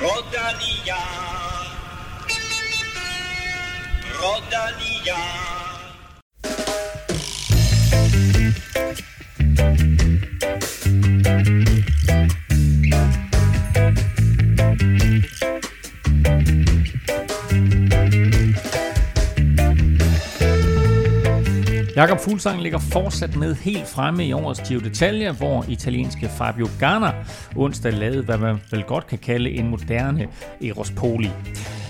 Rodania. Rodania. Jakob Fuglsang ligger fortsat med helt fremme i årets Giro d'Italia, hvor italienske Fabio Ganna onsdag lavede, hvad man vel godt kan kalde en moderne Eros Poli.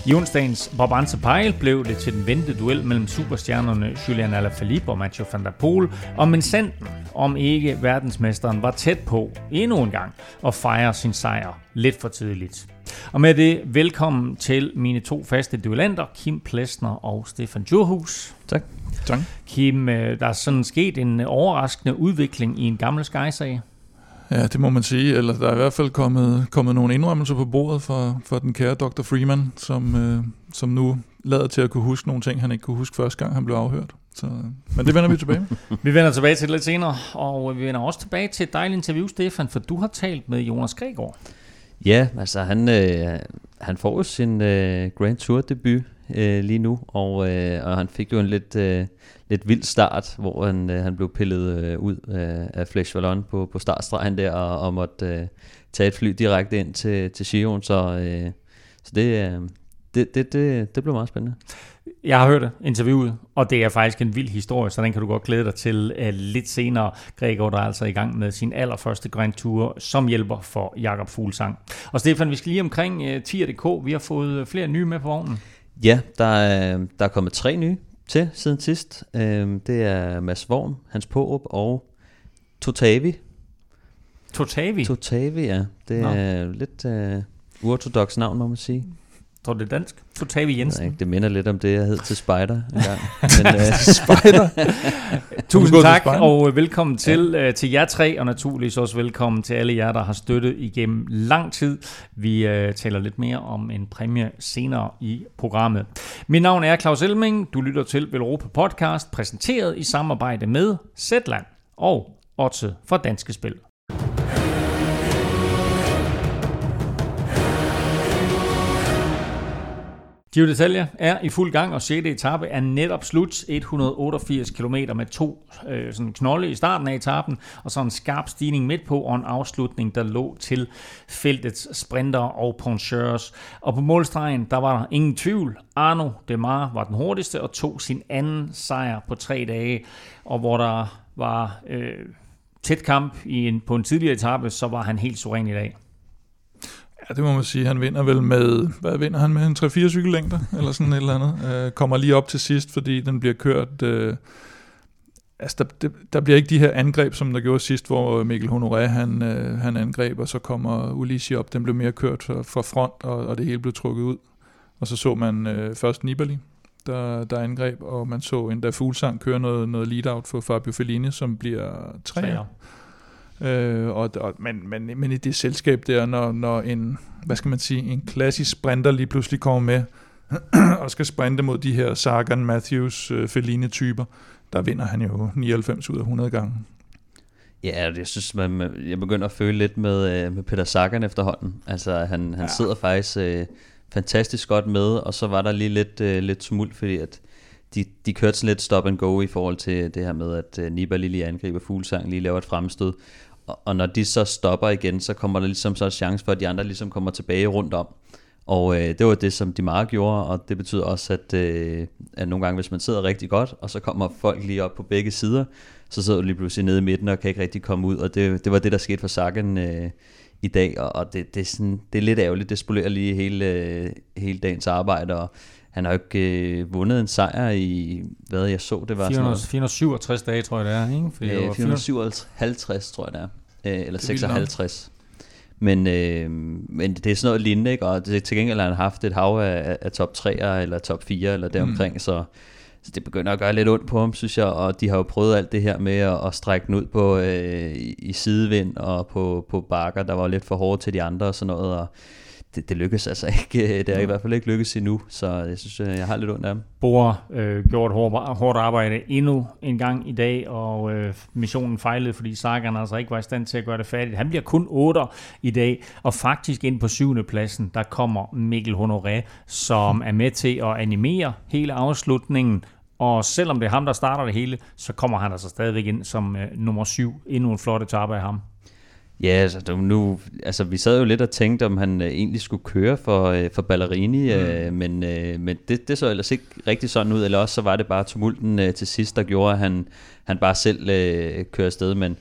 I onsdagens Brabantse Pejl blev det til den ventede duel mellem superstjernerne Julian Alaphilippe og Mathieu van der Poel, og men sanden, om ikke verdensmesteren var tæt på endnu en gang at fejre sin sejr lidt for tidligt. Og med det, velkommen til mine to faste duellanter, Kim Plesner og Stefan Djurhus. Tak. Tak. Kim, øh, der er sådan sket en overraskende udvikling i en gammel Sky-sag. Ja, det må man sige. Eller der er i hvert fald kommet, kommet nogle indrømmelser på bordet for, for den kære Dr. Freeman, som, øh, som nu lader til at kunne huske nogle ting, han ikke kunne huske første gang, han blev afhørt. Så, men det vender vi tilbage med. vi vender tilbage til det lidt senere, og vi vender også tilbage til et dejligt interview, Stefan, for du har talt med Jonas Gregor. Ja, altså han, øh, han får jo sin øh, Grand Tour debut øh, lige nu, og, øh, og han fik jo en lidt, øh, lidt vild start, hvor han, øh, han blev pillet øh, ud øh, af Flesh Vallon på, på startstregen der, og, og måtte øh, tage et fly direkte ind til, til Giron, så, øh, så det, øh, det, det, det, det blev meget spændende. Jeg har hørt interviewet, og det er faktisk en vild historie, så den kan du godt glæde dig til uh, lidt senere. Gregor, der er altså i gang med sin allerførste Grand Tour som hjælper for Jakob Fuglsang. Og Stefan, vi skal lige omkring uh, Tier.dk. Vi har fået flere nye med på vognen. Ja, der er, der er kommet tre nye til siden sidst. Uh, det er Mads Worm, Hans Pårup og Totavi. Totavi? Totavi, ja. Det Nå. er lidt uh, uortodox navn, må man sige. Tror det er dansk? Totavi Jensen. Nej, det minder lidt om det, jeg hed til Spider en gang. Men, uh, Spider? Tusind tak, og øh, velkommen til, ja. uh, til jer tre, og naturligvis også velkommen til alle jer, der har støttet igennem lang tid. Vi uh, taler lidt mere om en præmie senere i programmet. Mit navn er Claus Elming. Du lytter til Velropa Podcast, præsenteret i samarbejde med Zetland og Otse for Danske Spil. Giro d'Italia er i fuld gang, og 6. etape er netop slut. 188 km med to øh, sådan knolde i starten af etappen, og så en skarp stigning midt på, og en afslutning, der lå til feltets sprinter og poncheurs. Og på målstregen, der var der ingen tvivl. Arno Demar var den hurtigste og tog sin anden sejr på tre dage, og hvor der var øh, tæt kamp i en, på en tidligere etape, så var han helt suveræn i dag. Ja, det må man sige. Han vinder vel med, hvad vinder han med? En 3-4 cykellængder, eller sådan et eller andet. Øh, kommer lige op til sidst, fordi den bliver kørt... Øh, altså, der, det, der bliver ikke de her angreb, som der gjorde sidst, hvor øh, Mikkel Honoré, han, øh, han angreb, og så kommer Ulisi op. Den blev mere kørt fra, fra front, og, og det hele blev trukket ud. Og så så man øh, først Nibali, der, der angreb, og man så endda Fuglsang køre noget, noget lead-out for Fabio Fellini, som bliver træer. Øh, og, og, men, men, men i det selskab der, når, når en, hvad skal man sige, en klassisk sprinter lige pludselig kommer med, og skal sprinte mod de her Sagan, Matthews, uh, Fellini-typer, der vinder han jo 99 ud af 100 gange. Ja, jeg synes, man, jeg begynder at føle lidt med, øh, med Peter Sagan efterhånden. Altså, han, han ja. sidder faktisk uh, fantastisk godt med, og så var der lige lidt, uh, lidt tumult, fordi at de, de kørte sådan lidt stop and go i forhold til det her med, at uh, Nibali lige angriber Fuglsang, lige laver et fremstød, og når de så stopper igen, så kommer der ligesom så en chance for, at de andre ligesom kommer tilbage rundt om. Og øh, det var det, som de meget gjorde, og det betyder også, at, øh, at nogle gange, hvis man sidder rigtig godt, og så kommer folk lige op på begge sider, så sidder du lige pludselig nede i midten og kan ikke rigtig komme ud, og det, det var det, der skete for Sagan øh, i dag, og, og det, det, er sådan, det er lidt ærgerligt, det spolerer lige hele, øh, hele dagens arbejde, og han har jo ikke øh, vundet en sejr i, hvad jeg så, det var 400, sådan 467 dage, tror jeg det er, ikke? Fordi øh, 457, tror jeg det er øh, eller 56. Men, øh, men det er sådan noget lignende, ikke? og det, til gengæld har han haft et hav af, af top 3'er, eller top 4, eller deromkring, mm. så, så det begynder at gøre lidt ondt på ham, synes jeg, og de har jo prøvet alt det her med at, at strække den ud på, øh, i sidevind og på, på bakker, der var lidt for hårde til de andre og sådan noget, og det, det lykkes altså ikke. Det er i hvert fald ikke lykkes endnu, så jeg synes, øh, jeg har lidt ondt af dem. Bore øh, gjorde hårdt, hårdt arbejde endnu en gang i dag, og øh, missionen fejlede, fordi Sagan altså ikke var i stand til at gøre det færdigt. Han bliver kun 8 i dag, og faktisk ind på syvende pladsen, der kommer Mikkel Honoré, som er med til at animere hele afslutningen, og selvom det er ham, der starter det hele, så kommer han altså stadigvæk ind som øh, nummer syv. Endnu en flot etape af ham. Ja, altså, nu, altså vi sad jo lidt og tænkte, om han øh, egentlig skulle køre for, øh, for Ballerini, mm. øh, men, øh, men det, det så ellers ikke rigtig sådan ud, eller også så var det bare tumulten øh, til sidst, der gjorde, at han, han bare selv øh, kører afsted, men,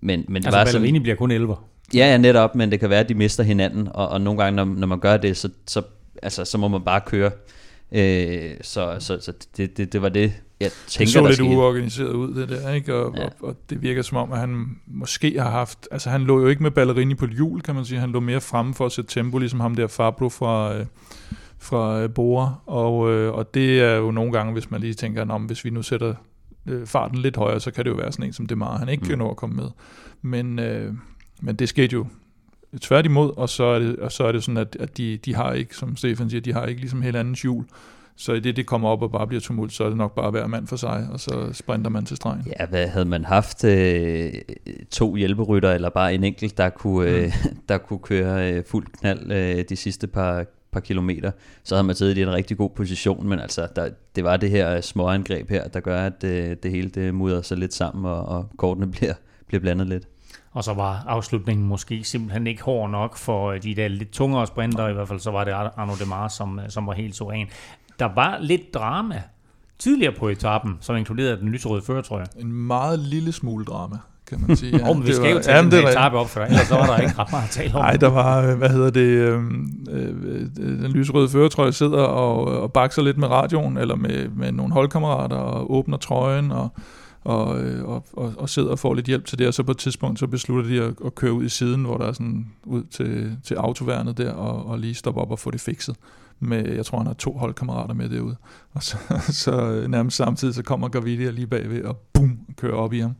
men, men det altså var Ballerini sådan, bliver kun 11. Ja, ja, netop, men det kan være, at de mister hinanden, og, og nogle gange, når, når man gør det, så, så, altså, så må man bare køre. Øh, så så, så det, det, det var det, jeg tænker, det så lidt skete. uorganiseret ud, det der, ikke? Og, ja. og, og det virker som om, at han måske har haft... Altså, han lå jo ikke med ballerini på hjul, kan man sige. Han lå mere fremme for at sætte tempo, ligesom ham der Fabro fra... Øh, fra øh, Bora, og, øh, og det er jo nogle gange, hvis man lige tænker, om hvis vi nu sætter øh, farten lidt højere, så kan det jo være sådan en som det meget, han ikke mm. kan nå at komme med. Men, øh, men det skete jo tværtimod, og så er det, og så er det sådan, at, at de, de har ikke, som Stefan siger, de har ikke ligesom helt anden hjul. Så i det, det kommer op og bare bliver tumult, så er det nok bare hver mand for sig, og så sprinter man til stregen. Ja, hvad havde man haft øh, to hjælperytter, eller bare en enkelt, der kunne, øh, mm. der kunne køre øh, fuld knald øh, de sidste par, par kilometer, så havde man siddet i en rigtig god position, men altså, der, det var det her småangreb her, der gør, at øh, det hele det mudrer sig lidt sammen, og, og kortene bliver, bliver blandet lidt. Og så var afslutningen måske simpelthen ikke hård nok for de der lidt tungere sprinter, i hvert fald så var det Arno Demar, som, som var helt suveræn. Der var lidt drama tidligere på etappen, som inkluderede den lyserøde føretrøje. En meget lille smule drama kan man sige. Ja, oh, men vi skal var, jo tage jamen, den etape op for dig, ellers så var der ikke ret meget at tale om. Nej, der var, øh, hvad hedder det, øh, øh, den lyserøde føretrøje sidder og, og bakser lidt med radioen, eller med, med nogle holdkammerater, og åbner trøjen, og og, øh, og, og, og sidder og får lidt hjælp til det, og så på et tidspunkt så beslutter de at, at køre ud i siden, hvor der er sådan ud til, til autoværnet der, og, og lige stoppe op og få det fikset. Med, jeg tror, han har to holdkammerater med derude. Og så, så øh, nærmest samtidig, så kommer Gavidia lige bagved, og bum, kører op i ham.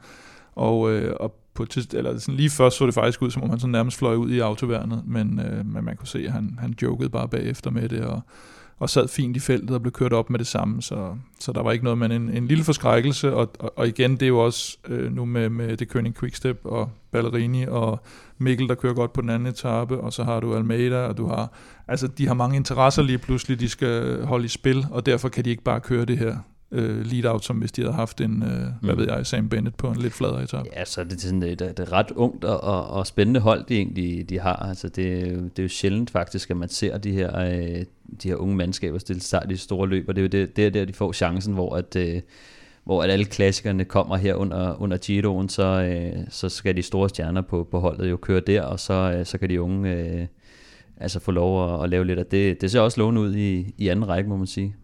Og, øh, og på tids, eller sådan lige først så det faktisk ud, som om han sådan nærmest fløj ud i autoværnet, men, øh, men man kunne se, at han, han jokede bare bagefter med det, og, og sad fint i feltet og blev kørt op med det samme, så, så der var ikke noget, men en, en lille forskrækkelse, og, og, og igen, det er jo også øh, nu med, med det König Quickstep og Ballerini og Mikkel, der kører godt på den anden etape, og så har du Almeida, og du har, altså de har mange interesser lige pludselig, de skal holde i spil, og derfor kan de ikke bare køre det her øh, lead-out, som hvis de havde haft en, øh, mm. hvad ved jeg, Sam Bennett på en lidt fladere etape. Ja, så det er sådan et, et, et ret ungt og, og, og spændende hold, de egentlig de har. Altså det, det er jo sjældent faktisk, at man ser de her, øh, de her unge mandskaber stille start i store løb, og det er jo det, det er der, de får chancen, hvor at, øh, hvor at alle klassikerne kommer her under, under Giroen, så, øh, så skal de store stjerner på, på holdet jo køre der, og så, øh, så kan de unge øh, altså få lov at, at lave lidt af det. Det ser også lovende ud i, i anden række, må man sige.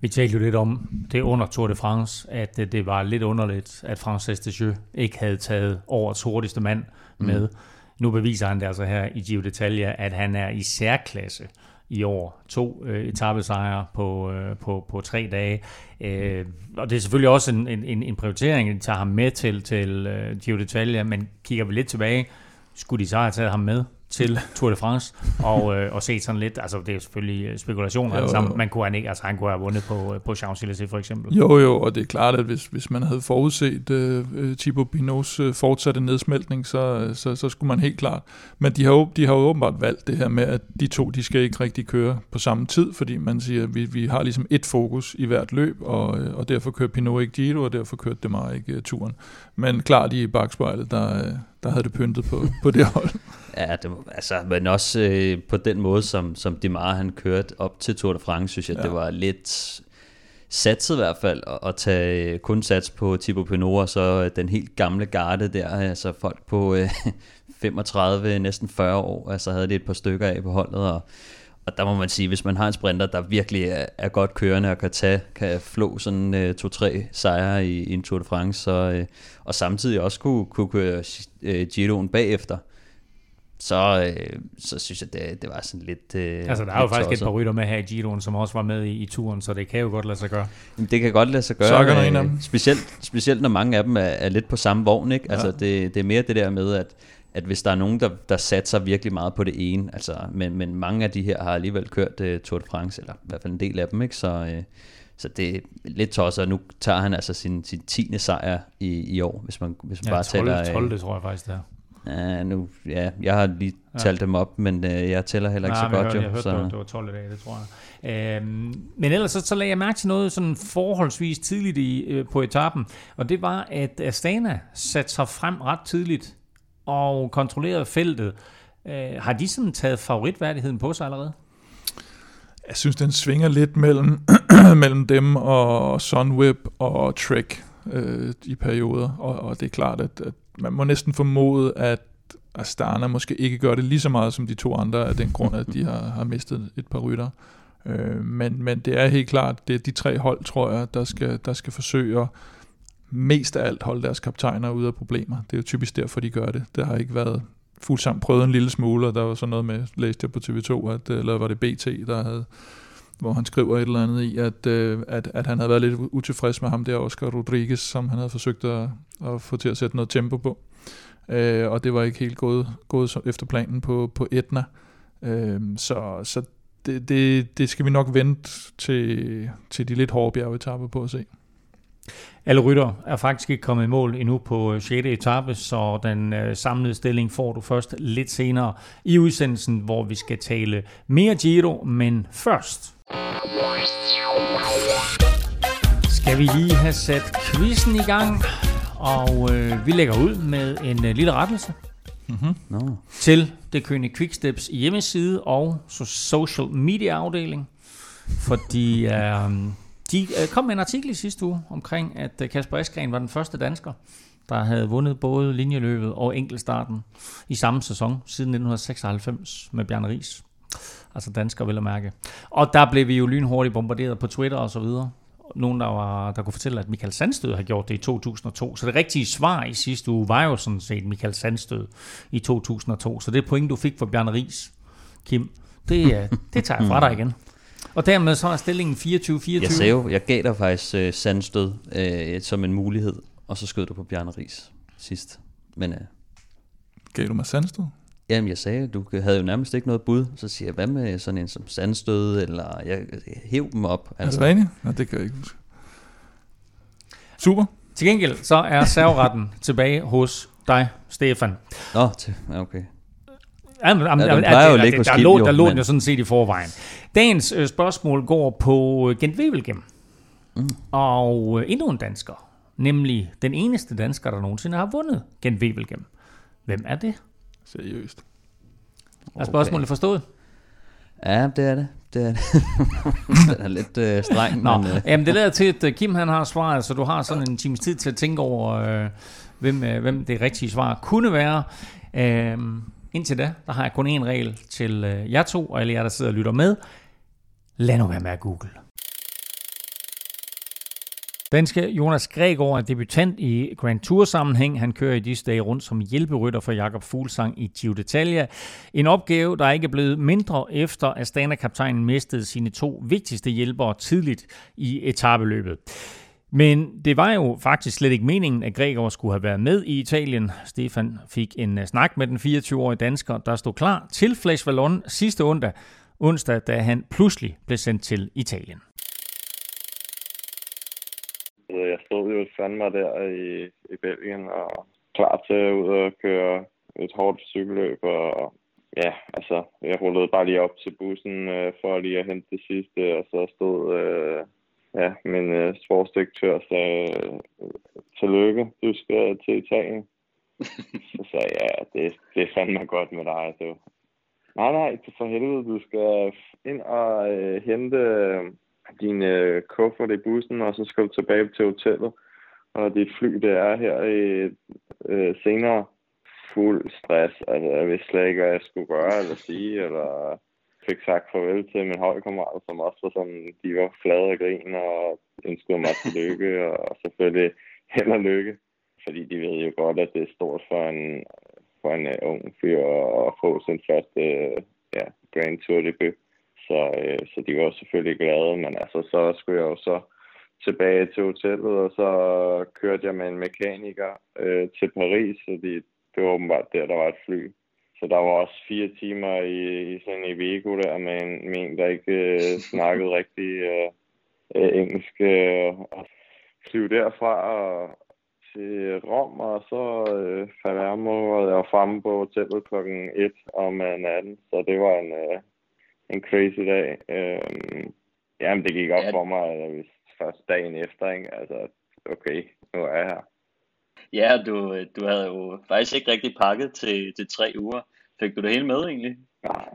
Vi talte jo lidt om det under Tour de France, at det var lidt underligt, at Francis Dejeux ikke havde taget årets hurtigste mand mm. med. Mm. Nu beviser han det altså her i Giro d'Italia, at han er i særklasse i år. To øh, etappesejre på, øh, på, på tre dage. Øh, og det er selvfølgelig også en, en, en prioritering, at de tager ham med til, til øh, Giro d'Italia, men kigger vi lidt tilbage, skulle de så have taget ham med til Tour de France, og, øh, og set sådan lidt, altså det er selvfølgelig øh, spekulationer, jo, sammen, man kunne han ikke, altså han kunne have vundet på, øh, på Champs-Élysées for eksempel. Jo jo, og det er klart, at hvis, hvis man havde forudset uh, Thibaut Pinots uh, fortsatte nedsmeltning, så, så, så skulle man helt klart, men de har, jo, de har jo åbenbart valgt det her med, at de to, de skal ikke rigtig køre på samme tid, fordi man siger, at vi, vi har ligesom et fokus i hvert løb, og, og derfor kører Pinot ikke Giro, og derfor kørte det meget ikke turen. Men klart i bagspejlet, der, der havde det pyntet på, på det hold. Ja, det, altså, men også øh, på den måde, som, som Dimar han kørte op til Tour de France, synes jeg, ja. det var lidt satset i hvert fald, at, at tage kun sats på Thibaut Pinot, og så den helt gamle garde der, altså folk på øh, 35, næsten 40 år, altså havde det et par stykker af på holdet, og, og der må man sige, hvis man har en sprinter, der virkelig er, er godt kørende og kan tage, kan flå sådan øh, to-tre sejre i, i en Tour de France, så, øh, og samtidig også kunne, kunne køre øh, Giroen bagefter, så, øh, så synes jeg, det, det var sådan lidt øh, Altså, der er jo faktisk tosset. et par rytter med her i Giroen, som også var med i, i turen, så det kan jo godt lade sig gøre. Jamen, det kan godt lade sig gøre. Så er en af dem. Specielt, specielt når mange af dem er, er lidt på samme vogn, ikke? Altså, ja. det, det er mere det der med, at at hvis der er nogen, der, der satser virkelig meget på det ene, altså, men, men mange af de her har alligevel kørt uh, Tour de France, eller i hvert fald en del af dem, ikke? Så, uh, så det er lidt tosset, og nu tager han altså sin, sin 10. sejr i, i år, hvis man, hvis man ja, bare 12, tæller... 12, det tror jeg faktisk, det er. Ja, nu, ja, jeg har lige talt ja. dem op, men uh, jeg tæller heller ikke Nej, så godt. Jeg, jo, jeg hørte, så. det var, det var 12 i dag, det tror jeg. Øhm, men ellers så, så lagde jeg mærke til noget sådan forholdsvis tidligt i, øh, på etappen, og det var, at Astana satte sig frem ret tidligt og kontrollerede feltet. Øh, har de sådan taget favoritværdigheden på sig allerede? Jeg synes, den svinger lidt mellem, mellem dem og Sunweb og Trek øh, i perioder, og, og det er klart, at, at man må næsten formode, at Astana måske ikke gør det lige så meget som de to andre, af den grund, at de har, har mistet et par rytter. Øh, men, men det er helt klart, det er de tre hold, tror jeg, der skal, der skal forsøge at mest af alt holde deres kaptajner ude af problemer. Det er jo typisk derfor, de gør det. Det har ikke været fuldt prøvet en lille smule, og der var sådan noget med, læste jeg på TV2, at, øh, eller var det BT, der havde hvor han skriver et eller andet i, at, øh, at, at han havde været lidt utilfreds med ham der, Oscar Rodriguez, som han havde forsøgt at, at få til at sætte noget tempo på. Øh, og det var ikke helt gået, gået efter planen på, på Etna. Øh, så så det, det, det skal vi nok vente til, til de lidt hårde bjergetapper på at se. Alle rytter er faktisk ikke kommet i mål endnu på 6. etape, så den øh, samlede stilling får du først lidt senere i udsendelsen, hvor vi skal tale mere Giro, men først skal vi lige have sat quizzen i gang, og øh, vi lægger ud med en øh, lille rettelse mm-hmm. no. til det Kønne Quicksteps hjemmeside og social media afdeling, fordi øh, de øh, kom med en artikel i sidste uge omkring, at øh, Kasper Eskren var den første dansker, der havde vundet både linjeløbet og enkeltstarten i samme sæson siden 1996 med Bjarne Ries. Altså dansker vil at mærke. Og der blev vi jo lynhurtigt bombarderet på Twitter og så videre. Nogen, der, var, der kunne fortælle, at Michael Sandstød har gjort det i 2002. Så det rigtige svar i sidste uge var jo sådan set Michael Sandstød i 2002. Så det point, du fik for Bjarne Ries, Kim, det, det tager jeg fra dig igen. Og dermed så er stillingen 24-24. Jeg sagde jo, jeg gav dig faktisk uh, sandstød uh, som en mulighed, og så skød du på Bjarne Ries sidst. Men, uh, gav du mig sandstød? Jamen, jeg sagde, du havde jo nærmest ikke noget bud. Så siger jeg, hvad med sådan en som sandstød, eller jeg, jeg hæv dem op. Altså. Er det rigtigt? Nej, det kan jeg ikke huske. Super. Til gengæld så er serveretten tilbage hos dig, Stefan. Nå, okay. Jamen, jamen, ja, plejer jo ligge der, der, lå, der lå men... jo sådan set i forvejen. Dagens øh, spørgsmål går på øh, Gent Wevelgem. Mm. Og øh, endnu en dansker. Nemlig den eneste dansker, der nogensinde har vundet Gent Wevelgem. Hvem er det? Seriøst. Er spørgsmålet forstået? Ja, det er det. Det er, det. den er lidt øh, streng. Nå, men, øh. jamen det lader til, at øh, Kim han har svaret, så du har sådan en times tid til at tænke over, øh, hvem, øh, hvem det rigtige svar kunne være. Øh, indtil da, der har jeg kun én regel til øh, jer to, og alle jer, der sidder og lytter med. Lad nu være med at google. Danske Jonas Gregor er debutant i Grand Tour sammenhæng. Han kører i disse dage rundt som hjælperytter for Jakob Fuglsang i Giro d'Italia. En opgave, der ikke er blevet mindre efter Astana-kaptajnen mistede sine to vigtigste hjælpere tidligt i etabeløbet. Men det var jo faktisk slet ikke meningen, at Gregor skulle have været med i Italien. Stefan fik en øh, snak med den 24-årige dansker, der stod klar til Flash Vallon sidste onsdag, onsdag, da han pludselig blev sendt til Italien. Øh, jeg stod jo fandme der i, i Belgien og klar til at ud og køre et hårdt cykelløb. Og ja, altså, jeg rullede bare lige op til bussen øh, for lige at hente det sidste, og så stod øh, ja, min øh, sportsdirektør sagde, tillykke, du skal til Italien. så sagde jeg, ja, det, det er fandme godt med dig. Du. Nej, nej, for helvede, du skal ind og øh, hente din øh, kuffert i bussen, og så skal du tilbage til hotellet. Og dit fly, det er her i øh, senere fuld stress. Altså, jeg vidste slet ikke, hvad jeg skulle gøre eller sige, eller fik sagt farvel til min holdkammerat, som også var sådan, de var flade af grin og ønskede mig tillykke, og selvfølgelig held og lykke. Fordi de ved jo godt, at det er stort for en, for en uh, ung fyr at få sin første uh, ja, Grand Tour debut. Så, uh, så de var selvfølgelig glade, men altså så skulle jeg jo så tilbage til hotellet, og så kørte jeg med en mekaniker uh, til Paris, fordi det var åbenbart der, der var et fly. Så der var også fire timer i, i sådan en Iveco der med en, med en der ikke øh, snakkede rigtig øh, øh, engelsk. Øh, og flyve derfra og til Rom, og så øh, Palermo, og jeg var fremme på hotellet klokken 1 om øh, natten. Så det var en, øh, en crazy dag. Øh, jamen, det gik op ja. for mig, øh, først dagen efter, ikke? Altså, okay, nu er jeg her. Ja, du, du havde jo faktisk ikke rigtig pakket til, til tre uger. Fik du det hele med egentlig? Nej.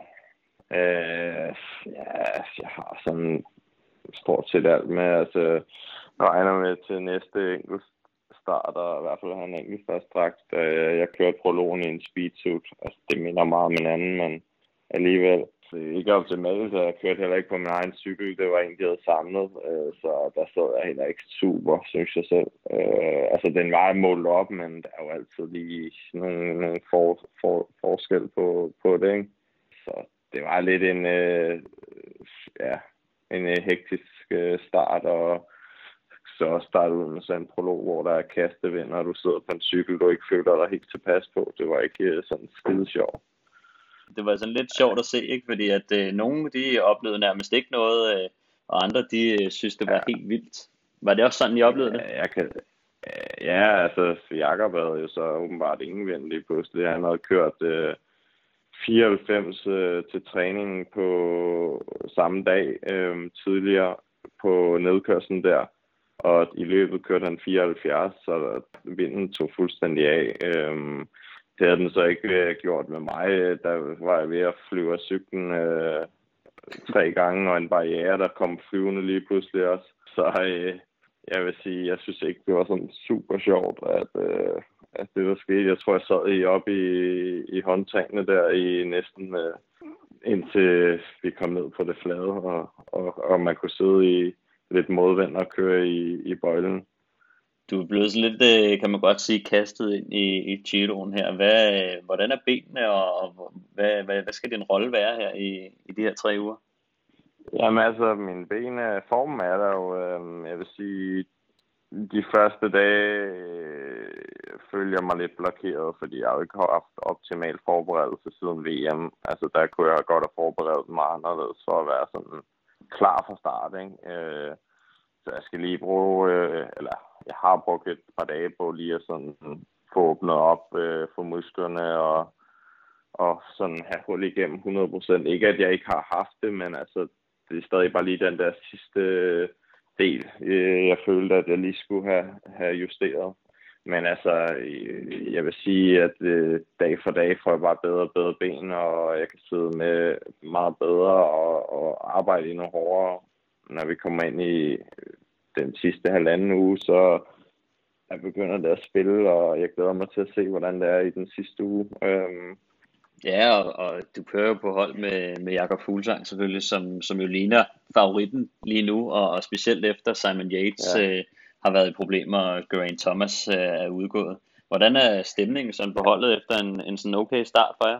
Øh, ja, altså, jeg har sådan stort set alt med. Altså, regner med til næste enkelt start, og i hvert fald han enkelt først straks, øh, jeg kørte prologen i en speedsuit. Altså, det minder meget om en anden, men alligevel ikke optimalt, så jeg kørte heller ikke på min egen cykel. Det var en, de havde samlet, øh, så der sad jeg heller ikke super, synes jeg selv. Øh, altså, den var målt op, men der er jo altid lige nogle, nogle for, for, forskel på, på det, ikke? Så det var lidt en, øh, ja, en øh, hektisk øh, start, og så starte ud med sådan en prolog, hvor der er kastevind, og du sidder på en cykel, du ikke føler dig helt tilpas på. Det var ikke øh, sådan skide sjovt det var sådan lidt sjovt at se, ikke? fordi at øh, nogle de oplevede nærmest ikke noget, øh, og andre de øh, synes, det var ja. helt vildt. Var det også sådan, I oplevede det? Ja, jeg kan, ja altså Jakob havde jo så åbenbart ingen vind lige pludselig. Han havde kørt øh, 94 øh, til træning på samme dag øh, tidligere på nedkørslen der. Og i løbet kørte han 74, så vinden tog fuldstændig af. Øh, det havde den så ikke øh, gjort med mig. Der var jeg ved at flyve af cyklen øh, tre gange, og en barriere, der kom flyvende lige pludselig også. Så øh, jeg vil sige, jeg synes ikke, det var sådan super sjovt, at, øh, at det der skete. Jeg tror, jeg sad i op i, i håndtagene der i næsten øh, indtil vi kom ned på det flade, og, og, og man kunne sidde i lidt modvind og køre i, i bøjlen du er blevet sådan lidt, øh, kan man godt sige, kastet ind i, i Giroen her. Hvad, øh, hvordan er benene, og hvad, hvad, hvad skal din rolle være her i, i de her tre uger? Jamen altså, mine ben, øh, formen er der jo, øh, jeg vil sige, de første dage øh, følger mig lidt blokeret, fordi jeg jo ikke haft optimal forberedelse siden VM. Altså, der kunne jeg godt have forberedt mig anderledes for at være sådan klar fra start, ikke? Øh, så jeg skal lige bruge, øh, eller jeg har brugt et par dage på lige at sådan få åbnet op øh, for musklerne og, og sådan have hul igennem 100%. Ikke at jeg ikke har haft det, men altså, det er stadig bare lige den der sidste øh, del, øh, jeg følte, at jeg lige skulle have, have justeret. Men altså, øh, jeg vil sige, at øh, dag for dag får jeg bare bedre og bedre ben, og jeg kan sidde med meget bedre og, og arbejde endnu hårdere, når vi kommer ind i den sidste halvanden uge, så jeg begynder det at spille, og jeg glæder mig til at se, hvordan det er i den sidste uge. Øhm. Ja, og, og du kører jo på hold med, med Jakob Fuglsang selvfølgelig, som, som jo ligner favoritten lige nu, og, og specielt efter Simon Yates ja. øh, har været i problemer, og Geraint Thomas øh, er udgået. Hvordan er stemningen sådan på holdet efter en, en sådan okay start for jer?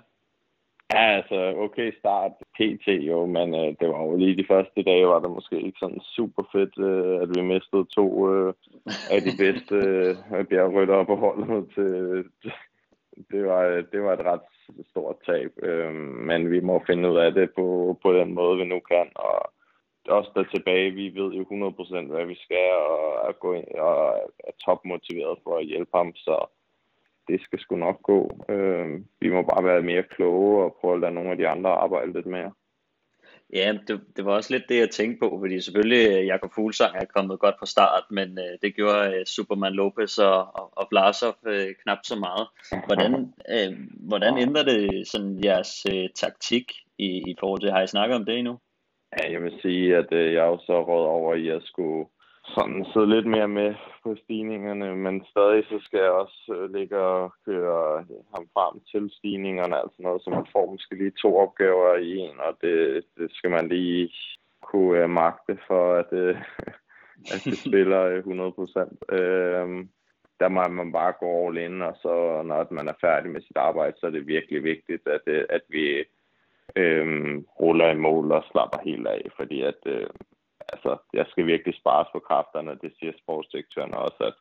Ja, altså okay start PT jo, men øh, det var jo lige de første dage, var det måske ikke sådan super fedt, øh, at vi mistede to øh, af de bedste øh, bjergryttere på holdet. Til, det, var, øh, det var et ret stort tab, øh, men vi må finde ud af det på, på den måde, vi nu kan. Og også der tilbage, vi ved jo 100% hvad vi skal, og er, gå ind, og er topmotiveret for at hjælpe ham, så det skal sgu nok gå. Øh, vi må bare være mere kloge og prøve at lade nogle af de andre arbejde lidt mere. Ja, det, det var også lidt det, jeg tænkte på, fordi selvfølgelig øh, Jakob Fuglsang er kommet godt fra start, men øh, det gjorde øh, Superman Lopez og, og, og Vlasov øh, knap så meget. Hvordan, øh, hvordan ændrer det sådan jeres øh, taktik i, i forhold til, har I snakket om det endnu? Ja, jeg vil sige, at øh, jeg er jo så råd over i at skulle sådan sidde lidt mere med på stigningerne, men stadig så skal jeg også øh, ligge og køre øh, ham frem til stigningerne, altså noget, som man får måske lige to opgaver i en, og det, det skal man lige kunne uh, magte for, at, uh, at det spiller 100 procent. Uh, der må man bare gå all in, og så når man er færdig med sit arbejde, så er det virkelig vigtigt, at, at vi øhm, ruller i mål og slapper helt af, fordi at øh, altså, jeg skal virkelig spares på kræfterne, det siger sportsdirektøren også, at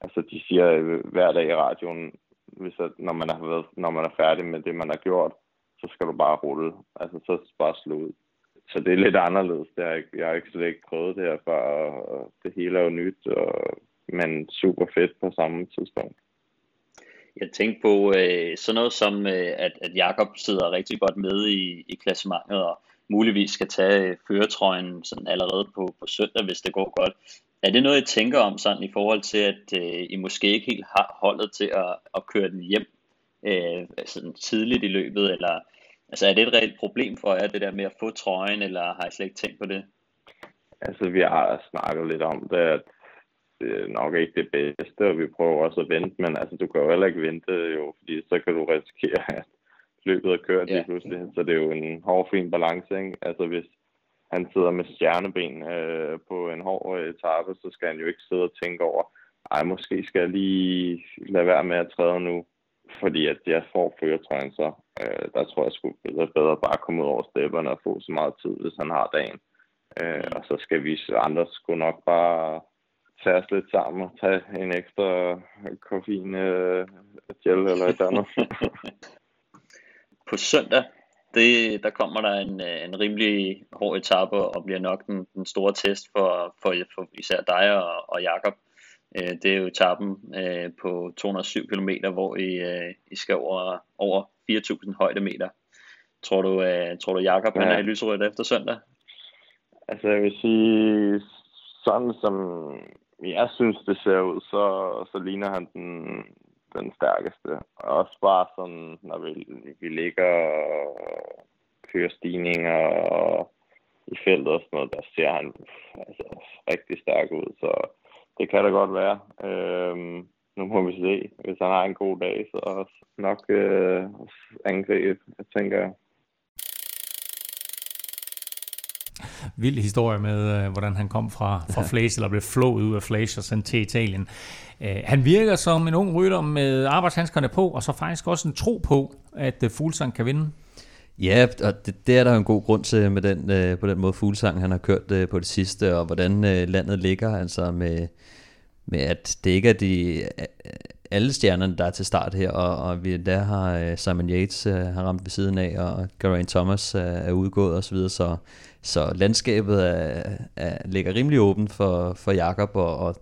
altså, de siger øh, hver dag i radioen, hvis at, når, man har været, når man er færdig med det, man har gjort, så skal du bare rulle. Altså, så bare slå ud. Så det er lidt anderledes. Det har jeg, jeg har ikke slet ikke prøvet det her før, og det hele er jo nyt, og, men super fedt på samme tidspunkt. Jeg tænkte på øh, sådan noget som, øh, at, at Jakob sidder rigtig godt med i, i klassementet, og muligvis skal tage øh, føretrøjen sådan allerede på, på søndag, hvis det går godt. Er det noget, I tænker om sådan i forhold til, at øh, I måske ikke helt har holdet til at, at køre den hjem øh, sådan tidligt i løbet, eller altså er det et reelt problem for jer, det der med at få trøjen, eller har I slet ikke tænkt på det? Altså, vi har snakket lidt om det, at det er nok ikke det bedste, og vi prøver også at vente, men altså, du kan jo heller ikke vente, jo, fordi så kan du risikere, at løbet er kørt lige pludselig. Så det er jo en hård, fin balance, ikke? Altså, hvis han sidder med stjerneben øh, på en hård etape, så skal han jo ikke sidde og tænke over, ej, måske skal jeg lige lade være med at træde nu, fordi at jeg får føretrøjen så. Øh, der tror jeg sgu, er bedre bare komme ud over stepperne og få så meget tid, hvis han har dagen. Øh, og så skal vi andre sgu nok bare tage os lidt sammen og tage en ekstra koffein øh, gel eller et andet. på søndag, det, der kommer der en, en rimelig hård etape og bliver nok den, den store test for, for, for især dig og, og Jakob. Øh, det er jo etappen øh, på 207 km, hvor I, øh, I skal over, over 4.000 højdemeter. Tror du, tror du Jakob ja. han er i lyserødt efter søndag? Altså jeg vil sige, sådan som jeg synes det ser ud, så, så ligner han den, den stærkeste. Også bare sådan, når vi, vi ligger og kører stigninger og i feltet og sådan noget, der ser han altså, rigtig stærk ud. Så det kan da godt være. Øhm, nu må vi se. Hvis han har en god dag, så nok øh, angribe, tænker jeg. Vild historie med, øh, hvordan han kom fra, fra Flash, eller blev flået ud af Flash og sendt til Italien. Øh, han virker som en ung rytter med arbejdshandskerne på, og så faktisk også en tro på, at uh, Fuglsang kan vinde. Ja, og det, det er der en god grund til med den, øh, på den måde Fuglsang han har kørt øh, på det sidste, og hvordan øh, landet ligger, altså med, med at det ikke er de alle stjernerne, der er til start her, og, og vi der har uh, Simon Yates øh, har ramt ved siden af, og Geraint Thomas øh, er udgået osv., så, videre, så så landskabet er, er, ligger rimelig åbent for, for Jakob og, og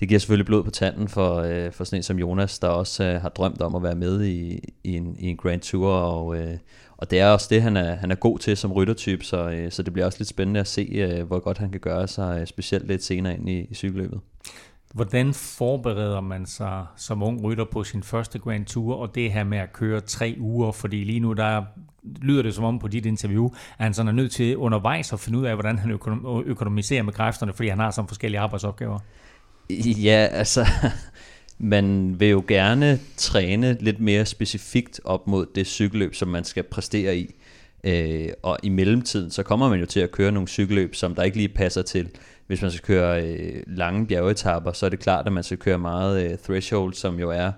det giver selvfølgelig blod på tanden for, øh, for sådan en som Jonas, der også øh, har drømt om at være med i, i, en, i en Grand Tour, og, øh, og det er også det, han er, han er god til som ryttertype, så, øh, så det bliver også lidt spændende at se, øh, hvor godt han kan gøre sig, øh, specielt lidt senere ind i, i cykelløbet. Hvordan forbereder man sig som ung rytter på sin første Grand Tour, og det her med at køre tre uger? Fordi lige nu, der lyder det som om på dit interview, at han sådan er nødt til undervejs at finde ud af, hvordan han økonomiserer med kræfterne, fordi han har så forskellige arbejdsopgaver. Ja, altså, man vil jo gerne træne lidt mere specifikt op mod det cykelløb, som man skal præstere i. Øh, og i mellemtiden, så kommer man jo til at køre nogle cykelløb, som der ikke lige passer til. Hvis man skal køre øh, lange bjergetapper, så er det klart, at man skal køre meget øh, threshold, som jo er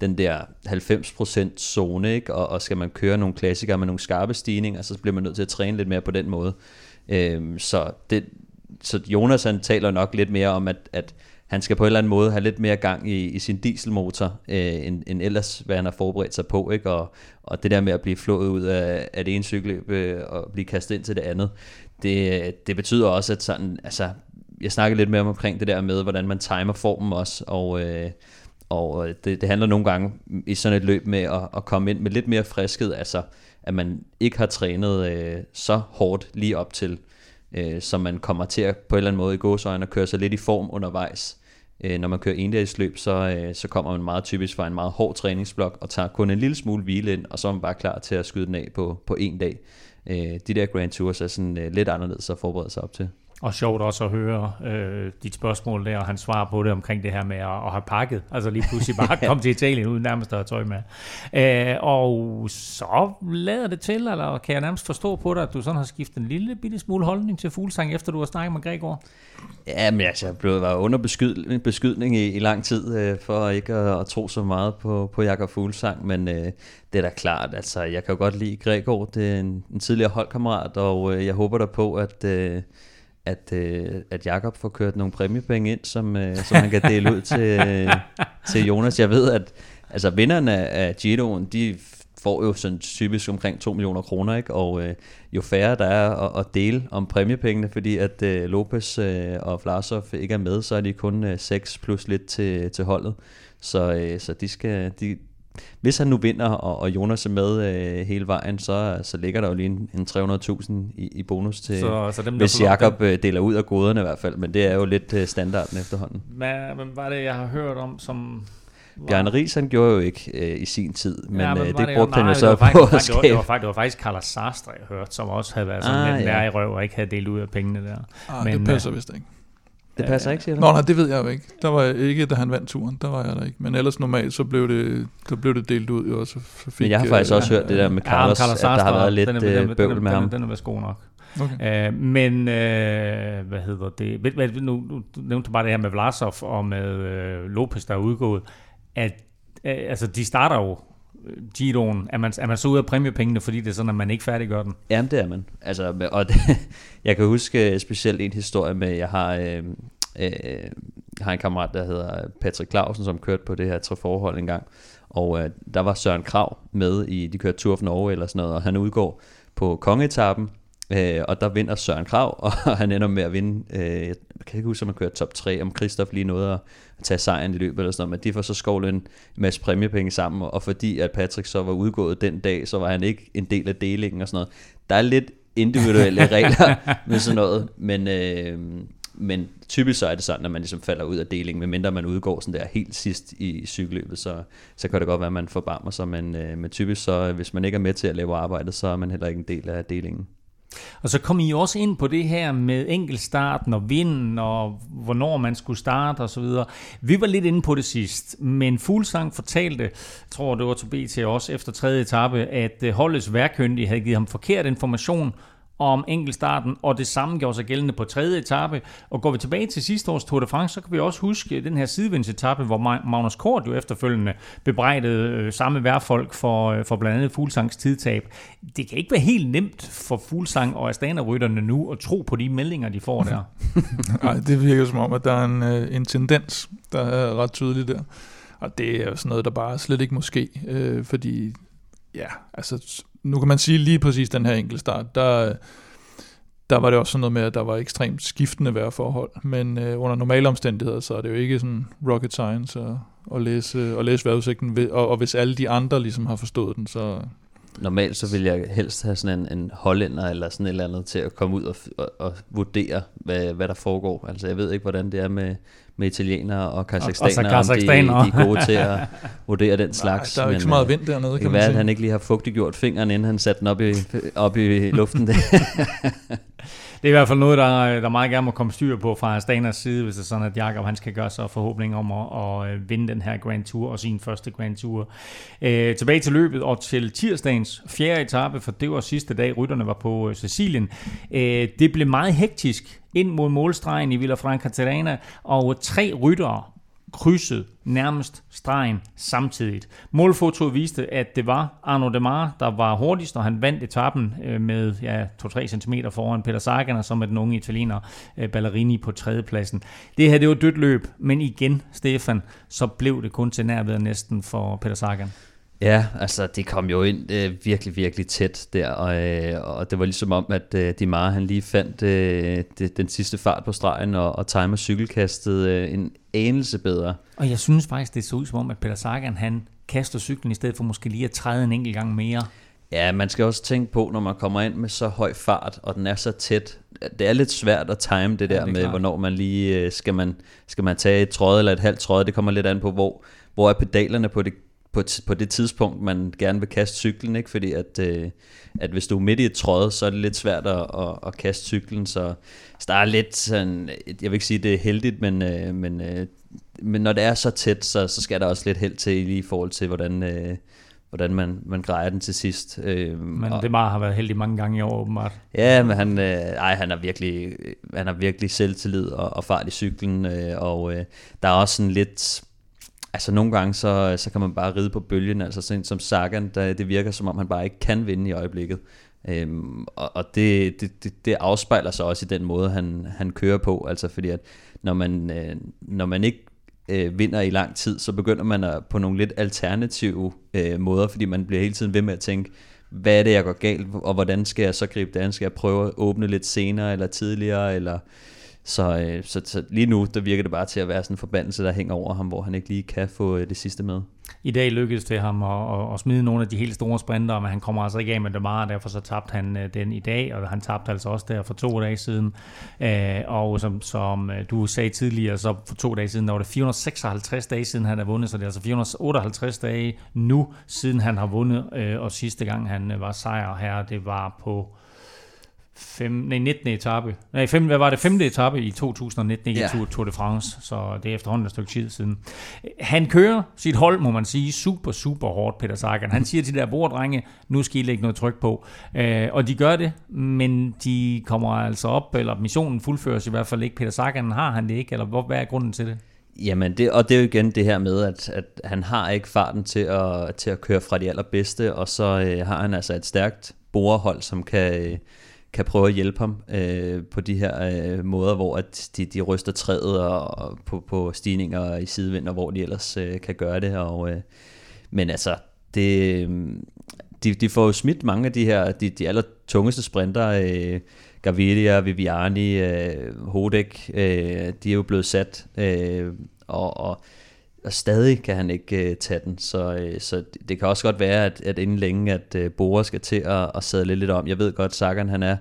den der 90% zone, ikke? Og, og skal man køre nogle klassikere med nogle skarpe stigninger, så bliver man nødt til at træne lidt mere på den måde. Øh, så, det, så Jonas han taler nok lidt mere om, at, at han skal på en eller anden måde have lidt mere gang i, i sin dieselmotor, øh, end, end ellers, hvad han har forberedt sig på. Ikke? Og, og det der med at blive flået ud af, af det ene cykeløb øh, og blive kastet ind til det andet, det, det betyder også, at sådan, altså, jeg snakkede lidt mere om omkring det der med, hvordan man timer formen også, og, øh, og det, det handler nogle gange i sådan et løb med at, at komme ind med lidt mere friskhed, altså at man ikke har trænet øh, så hårdt lige op til, øh, så man kommer til at på en eller anden måde i gåsøjne og køre sig lidt i form undervejs. Øh, når man kører endagsløb, så, øh, så kommer man meget typisk fra en meget hård træningsblok og tager kun en lille smule hvile ind, og så er man bare klar til at skyde den af på, på en dag. Øh, de der Grand Tours er sådan øh, lidt anderledes at forberede sig op til. Og sjovt også at høre øh, dit spørgsmål der, og han svarer på det omkring det her med at, at have pakket. Altså lige pludselig bare komme til Italien uden nærmest at have tøj med. Øh, og så lader det til, eller kan jeg nærmest forstå på dig, at du sådan har skiftet en lille bitte smule holdning til fuglsang, efter du har snakket med Gregor? Ja, men altså, jeg blev var under beskyd, beskydning i, i lang tid, øh, for ikke at, at tro så meget på, på Jakob Fuglsang, men øh, det er da klart, altså jeg kan jo godt lide Gregor, det er en, en tidligere holdkammerat, og øh, jeg håber da på, at... Øh, at, øh, at Jakob får kørt nogle præmiepenge ind, som, øh, som han kan dele ud til, øh, til Jonas. Jeg ved, at altså vinderne af Giroen, de får jo sådan typisk omkring 2 millioner kroner, ikke? og øh, jo færre der er at, at dele om præmiepengene, fordi at øh, Lopez øh, og Vlasov ikke er med, så er de kun øh, 6 plus lidt til, til holdet. Så, øh, så de skal, de, hvis han nu vinder, og, og Jonas er med øh, hele vejen, så, så ligger der jo lige en, en 300.000 i, i bonus til, så, så dem, hvis Jakob øh, deler ud af goderne i hvert fald, men det er jo lidt øh, standarden efterhånden. Hvad, hvad var det, jeg har hørt om, som Bjarne Ries, han gjorde jo ikke øh, i sin tid, men, ja, men øh, det, det brugte han jo så på at skabe. Det var, faktisk, det var faktisk Carlos Sastre, jeg hørte, som også havde været sådan ah, lidt ja. i røv og ikke havde delt ud af pengene der. Ah, men, det passer øh, vist ikke. Det passer ikke, siger du? Nå, nej, det ved jeg jo ikke. Der var jeg ikke, da han vandt turen. Der var jeg der ikke. Men ellers normalt, så blev det, så blev det delt ud. Jo, så fik, Men jeg har faktisk også hørt det der med Carlos, ja, Carlos at der har været lidt den er, den, bøvl med den, ham. Den er vist god nok. Okay. Uh, men uh, hvad hedder det? Hvad, nu, nu nævnte du bare det her med Vlasov og med uh, Lopez, der er udgået. At, uh, altså, de starter jo Giroen, er man, er man så ude af præmiepengene, fordi det er sådan, at man ikke færdiggør den? Jamen, det er man. Altså, og det, jeg kan huske øh, specielt en historie med, jeg har, øh, øh, har en kammerat, der hedder Patrick Clausen, som kørte på det her treforhold en gang, og øh, der var Søren Krav med i, de kørte Tour of Norge eller sådan noget, og han udgår på kongetappen, Øh, og der vinder Søren Krav, og han ender med at vinde, øh, jeg kan ikke huske, om han kører top 3, om Kristoff lige nåede at tage sejren i løbet eller sådan noget, men de får så skovlet en masse præmiepenge sammen, og fordi at Patrick så var udgået den dag, så var han ikke en del af delingen og sådan noget. Der er lidt individuelle regler med sådan noget, men, øh, men typisk så er det sådan, at man ligesom falder ud af delingen, medmindre man udgår sådan der helt sidst i cykelløbet, så, så kan det godt være, at man forbarmer sig, men, øh, men typisk så, hvis man ikke er med til at lave arbejdet, så er man heller ikke en del af delingen. Og så kom I også ind på det her med enkeltstarten og vinden og hvornår man skulle starte og så videre. Vi var lidt inde på det sidst, men Fuglsang fortalte, jeg tror det var til BT også efter tredje etape, at øh, holdets værkyndige havde givet ham forkert information om enkeltstarten, og det samme gjorde sig gældende på tredje etape. Og går vi tilbage til sidste års Tour de France, så kan vi også huske den her sidevindsetappe, hvor Magnus Kort jo efterfølgende bebrejdede øh, samme værfolk for, øh, for blandt andet Fuglsangs tidtab. Det kan ikke være helt nemt for Fuglsang og Astana-rytterne nu at tro på de meldinger, de får der. Nej, det virker som om, at der er en, øh, en tendens, der er ret tydelig der. Og det er jo sådan noget, der bare slet ikke må ske, øh, fordi ja, altså nu kan man sige lige præcis den her enkelte start, der, der var det også sådan noget med, at der var ekstremt skiftende vejrforhold, men øh, under normale omstændigheder, så er det jo ikke sådan rocket science at, at læse, at læse vejrudsigten, og, og hvis alle de andre ligesom har forstået den, så... Normalt så vil jeg helst have sådan en, en hollænder eller sådan et eller andet til at komme ud og, og, og vurdere, hvad, hvad der foregår. Altså jeg ved ikke, hvordan det er med, med italienere og kazakhstanere, og, og de, de er gode til at vurdere den slags. Nej, der er jo ikke så meget vind dernede, kan, kan man sige. at han ikke lige har fugtiggjort fingeren, inden han satte den op i, op i luften. det er i hvert fald noget, der, der meget gerne må komme styr på fra Stanas side, hvis det er sådan, at Jakob han skal gøre sig forhåbning om at, at øh, vinde den her Grand Tour og sin første Grand Tour. Øh, tilbage til løbet og til tirsdagens fjerde etape, for det var sidste dag, rytterne var på øh, Sicilien. Øh, det blev meget hektisk ind mod målstregen i Villa Franca og tre ryttere krydset nærmest stregen samtidigt. Målfotoet viste, at det var Arno Demar, der var hurtigst, og han vandt etappen øh, med ja, 2-3 cm foran Peter Sagan, og så med den unge italiener øh, Ballerini på tredjepladsen. Det her, det var dødt løb, men igen, Stefan, så blev det kun til nærved næsten for Peter Sagan. Ja, altså det kom jo ind øh, virkelig, virkelig tæt der, og, øh, og det var ligesom om, at øh, Dimar han lige fandt øh, det, den sidste fart på stregen, og, og timer cykelkastet øh, en anelse bedre. Og jeg synes faktisk, det så ud som om, at Peter Sagan han kaster cyklen i stedet for måske lige at træde en enkelt gang mere. Ja, man skal også tænke på, når man kommer ind med så høj fart, og den er så tæt, det er lidt svært at time det der ja, det med, klart. hvornår man lige, øh, skal man, skal man tage et tråd eller et halvt tråd, det kommer lidt an på, hvor, hvor er pedalerne på det på, på det tidspunkt, man gerne vil kaste cyklen, ikke? fordi at, øh, at hvis du er midt i et tråd, så er det lidt svært at, at, at kaste cyklen, så, så der er lidt sådan, jeg vil ikke sige, det er heldigt, men, øh, men, øh, men når det er så tæt, så, så skal der også lidt held til lige i forhold til, hvordan, øh, hvordan man, man grejer den til sidst. Øh, men det bare har været heldig mange gange i år, åbenbart. Ja, men han, øh, ej, han, er virkelig, han har virkelig selvtillid og, og fart i cyklen, øh, og øh, der er også sådan lidt Altså nogle gange, så, så kan man bare ride på bølgen, altså sådan som Sagan, der, det virker som om han bare ikke kan vinde i øjeblikket. Øhm, og og det, det, det, det afspejler sig også i den måde, han, han kører på, altså fordi at når man, øh, når man ikke øh, vinder i lang tid, så begynder man at, på nogle lidt alternative øh, måder, fordi man bliver hele tiden ved med at tænke, hvad er det, jeg går galt, og hvordan skal jeg så gribe det an? Skal jeg prøve at åbne lidt senere, eller tidligere, eller... Så, øh, så, så lige nu, der virker det bare til at være sådan en forbandelse, der hænger over ham, hvor han ikke lige kan få øh, det sidste med. I dag lykkedes det ham at, at, at smide nogle af de helt store sprinter, men han kommer altså ikke af med det meget, derfor så tabte han øh, den i dag, og han tabte altså også der for to dage siden. Øh, og som, som øh, du sagde tidligere, så for to dage siden, der var det 456 dage siden han har vundet, så det er altså 458 dage nu, siden han har vundet, øh, og sidste gang han øh, var sejr her, det var på fem, nej, 19. etape. Nej, fem, hvad var det? 5. etape i 2019, ikke ja. i Tour, Tour de France, så det er efterhånden et stykke tid siden. Han kører sit hold, må man sige, super, super hårdt, Peter Sagan. Han siger til de der borddrenge, nu skal I lægge noget tryk på. Øh, og de gør det, men de kommer altså op, eller missionen fuldføres i hvert fald ikke. Peter Sagan har han det ikke, eller hvor, hvad er grunden til det? Jamen, det, og det er jo igen det her med, at, at han har ikke farten til at, til at køre fra de allerbedste, og så øh, har han altså et stærkt borerhold, som kan... Øh, kan prøve at hjælpe ham øh, på de her øh, måder, hvor at de, de ryster træet og, og på, på stigninger i sidevind, og hvor de ellers øh, kan gøre det. Og, øh, men altså, det, øh, de, de får jo smidt mange af de her, de, de aller tungeste sprinter, øh, Gaviria, Viviani, øh, Hodek, øh, de er jo blevet sat, øh, og, og og stadig kan han ikke øh, tage den, så, øh, så det kan også godt være, at, at inden længe, at øh, Bora skal til at, at sadle lidt om. Jeg ved godt, Sagan han er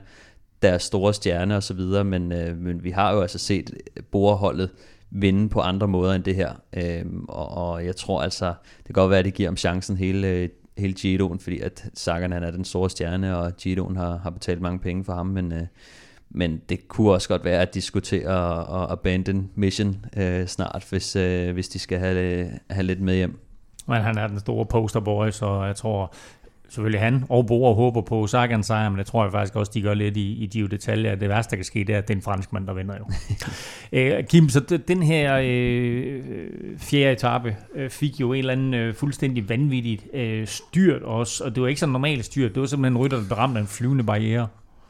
deres store stjerne og så videre, men, øh, men vi har jo altså set øh, Bora-holdet vinde på andre måder end det her, øh, og, og jeg tror altså, det kan godt være, at det giver ham chancen hele, hele Giroen, fordi at Sagan han er den store stjerne, og Giroen har, har betalt mange penge for ham, men... Øh, men det kunne også godt være, at de skulle til at, at abandon mission øh, snart, hvis, øh, hvis de skal have, have lidt med hjem. Men han er den store posterboy, så jeg tror selvfølgelig han og Bore håber på Sagan sejr, men det tror jeg faktisk også, de gør lidt i, i de detaljer. Det værste, der kan ske, det er, at det er en franskmand, der vinder jo. øh, Kim, så den her øh, fjerde etape øh, fik jo en eller anden øh, fuldstændig vanvittigt øh, styrt også, og det var ikke så normalt styrt, det var simpelthen en rytter, der ramte en flyvende barriere.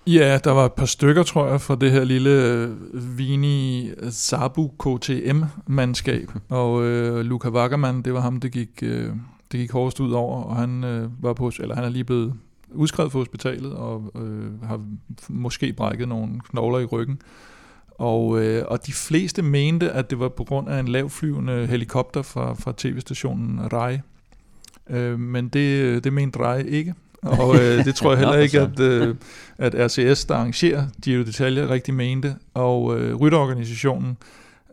Ja, der var et par stykker, tror jeg, fra det her lille øh, Vini Sabu KTM-mandskab. Og øh, Luca Wackermann, det var ham, det gik, øh, det gik hårdest ud over. Og han, øh, var på, eller han er lige blevet udskrevet fra hospitalet, og øh, har måske brækket nogle knogler i ryggen. Og, øh, og de fleste mente, at det var på grund af en lavflyvende helikopter fra, fra tv-stationen RAI. Øh, men det, det mente RAI ikke. Og øh, det tror jeg heller ikke, at, øh, at RCS, der arrangerer Giro d'Italia, rigtig mente. Og øh, rytterorganisationen,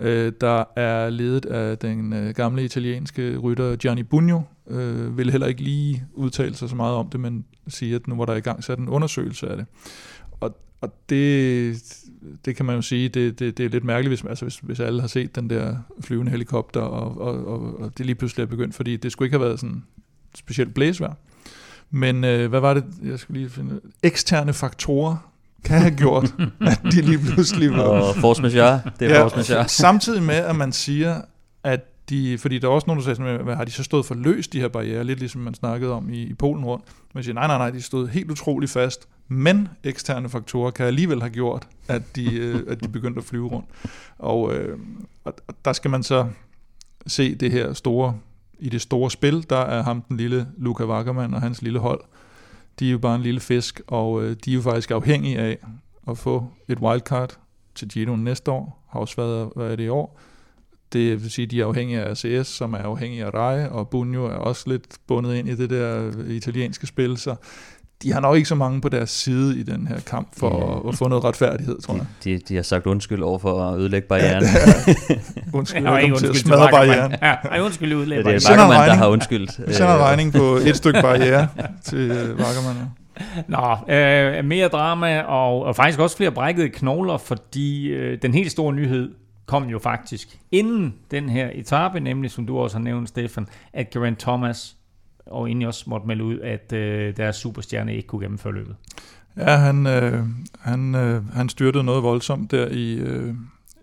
øh, der er ledet af den øh, gamle italienske rytter Gianni Bugno, øh, vil heller ikke lige udtale sig så meget om det, men sige, at nu var der i gang sat en undersøgelse af det. Og, og det, det kan man jo sige, det, det, det er lidt mærkeligt, hvis, altså hvis, hvis alle har set den der flyvende helikopter, og, og, og, og det lige pludselig er begyndt, fordi det skulle ikke have været sådan specielt blæsvær. Men øh, hvad var det, jeg skulle lige finde Eksterne faktorer kan have gjort, at de lige pludselig var... Og force majeure, det er ja, force majeure. Samtidig med, at man siger, at de, fordi der er også nogen, der sagde, sådan, har de så stået for løst de her barriere, lidt ligesom man snakkede om i, i Polen rundt. Man siger, nej, nej, nej, de stod helt utroligt fast, men eksterne faktorer kan alligevel have gjort, at de, øh, at de begyndte at flyve rundt. Og, øh, og der skal man så se det her store i det store spil, der er ham den lille Luca Wackermann og hans lille hold. De er jo bare en lille fisk, og øh, de er jo faktisk afhængige af at få et wildcard til Gino næste år. Har også været, hvad er det i år? Det vil sige, at de er afhængige af ACS, som er afhængige af Rai, og Bunjo er også lidt bundet ind i det der øh, italienske spil, så de har nok ikke så mange på deres side i den her kamp for ja. at, at få noget retfærdighed, tror jeg. De, de, de har sagt undskyld over for at ødelægge barrieren. Ja, undskyld, ja, ikke undskyld til at smadre barrieren. Ja, ej, undskyld, udlægge ja, det er Wackermann, der har undskyldt. Vi sender regning på et stykke barriere til uh, Wackermann. Nå, øh, mere drama og, og faktisk også flere brækkede knogler, fordi øh, den helt store nyhed kom jo faktisk inden den her etape, nemlig som du også har nævnt, Stefan, at Geraint Thomas og egentlig også måtte melde ud, at øh, deres superstjerne ikke kunne gennemføre løbet. Ja, han, øh, han, øh, han styrtede noget voldsomt der i, øh,